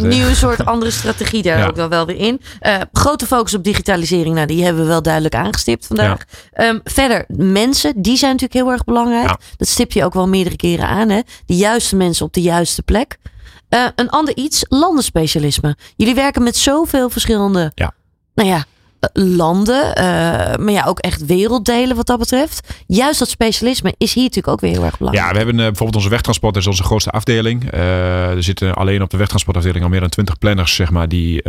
Nieuwe soort andere strategie daar <laughs> ja. ook wel, wel weer in. Uh, grote focus op digitalisering. Nou, die hebben we wel duidelijk aangestipt vandaag. Ja. Um, verder, mensen, die zijn natuurlijk heel erg belangrijk. Dat stip je ook wel meerdere keren aan. Hè? De juiste mensen op de juiste plek. Uh, een ander iets, landenspecialisme. Jullie werken met zoveel verschillende. Ja. Nou ja, landen, uh, maar ja, ook echt werelddelen wat dat betreft. Juist dat specialisme is hier natuurlijk ook weer heel erg belangrijk. Ja, we hebben uh, bijvoorbeeld onze wegtransport, dat is onze grootste afdeling. Uh, er zitten alleen op de wegtransportafdeling al meer dan 20 planners, zeg maar, die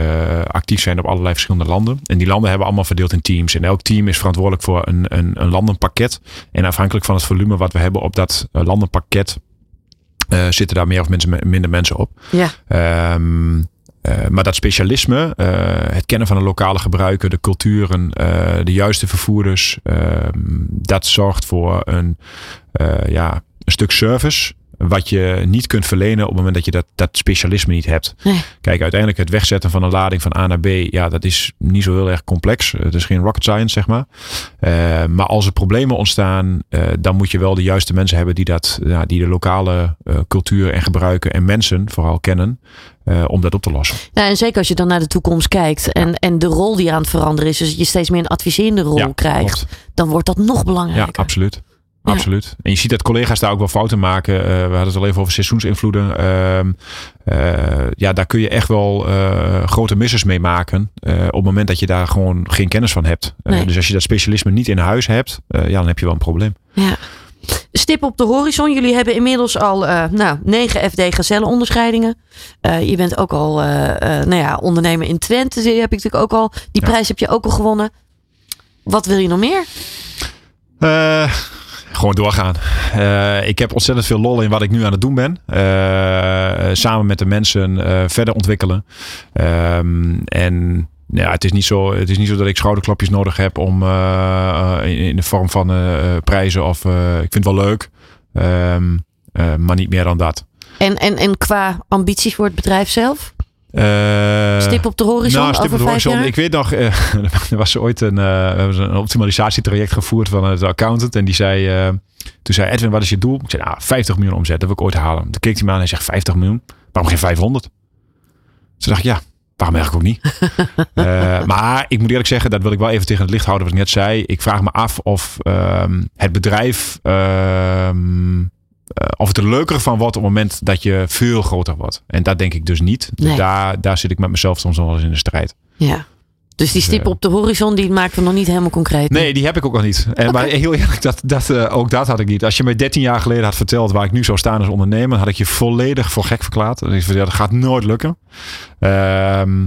actief zijn op allerlei verschillende landen. En die landen hebben allemaal verdeeld in teams. En elk team is verantwoordelijk voor een, een, een landenpakket. En afhankelijk van het volume wat we hebben op dat landenpakket, zitten daar meer of minder mensen op. Ja. Um, uh, maar dat specialisme, uh, het kennen van de lokale gebruiker, de culturen, uh, de juiste vervoerders, dat zorgt voor een, ja, een stuk service. Wat je niet kunt verlenen op het moment dat je dat, dat specialisme niet hebt. Nee. Kijk, uiteindelijk het wegzetten van een lading van A naar B, ja, dat is niet zo heel erg complex. Het is geen rocket science, zeg maar. Eh, maar als er problemen ontstaan, eh, dan moet je wel de juiste mensen hebben die, dat, ja, die de lokale eh, cultuur en gebruiken en mensen vooral kennen. om dat op te lossen. Ja, en zeker als je dan naar de toekomst kijkt en, en de rol die aan het veranderen is, dus je steeds meer een adviserende rol Ja, krijgt, klopt. dan wordt dat nog belangrijker. Ja. Absoluut. En je ziet dat collega's daar ook wel fouten maken. Eh, we hadden het al even over seizoensinvloeden. Ehm, eh, ja, daar kun je echt wel eh, grote missers mee maken. op het moment dat je daar gewoon geen kennis van hebt. Nee. dus als je dat specialisme niet in huis hebt, ja, dan heb je wel een probleem. Ja. Stip op de horizon. Jullie hebben inmiddels al eh, nou, 9 FD Gazelle onderscheidingen. Eh, je bent ook al nou ja, ondernemer in Twente. Die heb ik natuurlijk ook al. Die Ja. prijs heb je ook al gewonnen. Wat wil je nog meer? Gewoon doorgaan. Eh, ik heb ontzettend veel lol in wat ik nu aan het doen ben. Eh, samen met de mensen eh, verder ontwikkelen. Ehm, en ja, het is, niet zo, het is niet zo dat ik schouderklapjes nodig heb om in, in de vorm van prijzen. Of ik vind het wel leuk. Ehm, eh, maar niet meer dan dat. En, en, en qua ambities voor het bedrijf zelf? Eh, Stip op de horizon nou, stip over op de horizon. jaar? Ik weet nog, eh, <laughs> er was ooit een, we hebben een optimalisatietraject gevoerd van het accountant. En die zei, toen zei Edwin, wat is je doel? Ik zei, nou, 50 miljoen omzet, dat wil ik ooit halen. Toen keek hij me aan en zegt, 50 miljoen? Waarom geen 500? Toen dacht ik, ja, waarom eigenlijk ook niet? <laughs> Maar ik moet eerlijk zeggen, dat wil ik wel even tegen het licht houden wat ik net zei. Ik vraag me af of ehm, het bedrijf... eh, of het er leuker van wordt op het moment dat je veel groter wordt. En dat denk ik dus niet. Dus Nee. daar, daar zit ik met mezelf soms nog wel eens in de strijd. Ja. Dus die stip eh, op de horizon, die maken we nog niet helemaal concreet. Nee, die heb ik ook nog niet. En, Maar heel eerlijk, dat, dat, eh, ook dat had ik niet. Als je me 13 jaar geleden had verteld waar ik nu zou staan als ondernemer, had ik je volledig voor gek verklaard. Dat gaat nooit lukken. Ehm,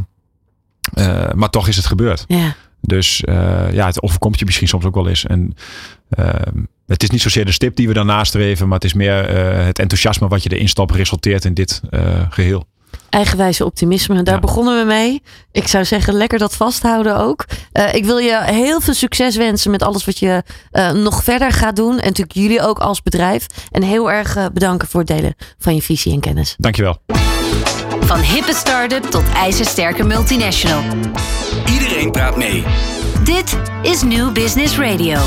eh, maar toch is het gebeurd. Ja. Dus eh, ja, het overkomt je misschien soms ook wel eens. En ehm, het is niet zozeer de stip die we dan nastreven, maar het is meer eh, het enthousiasme wat je erin stopt resulteert in dit eh, geheel. Eigenwijze optimisme, daar Ja. begonnen we mee. Ik zou zeggen, lekker dat vasthouden ook. Eh, ik wil je heel veel succes wensen met alles wat je eh, nog verder gaat doen. En natuurlijk jullie ook als bedrijf. En heel erg bedanken voor het delen van je visie en kennis. Dankjewel. Van hippe start-up tot ijzersterke multinational. Iedereen praat mee. Dit is New Business Radio.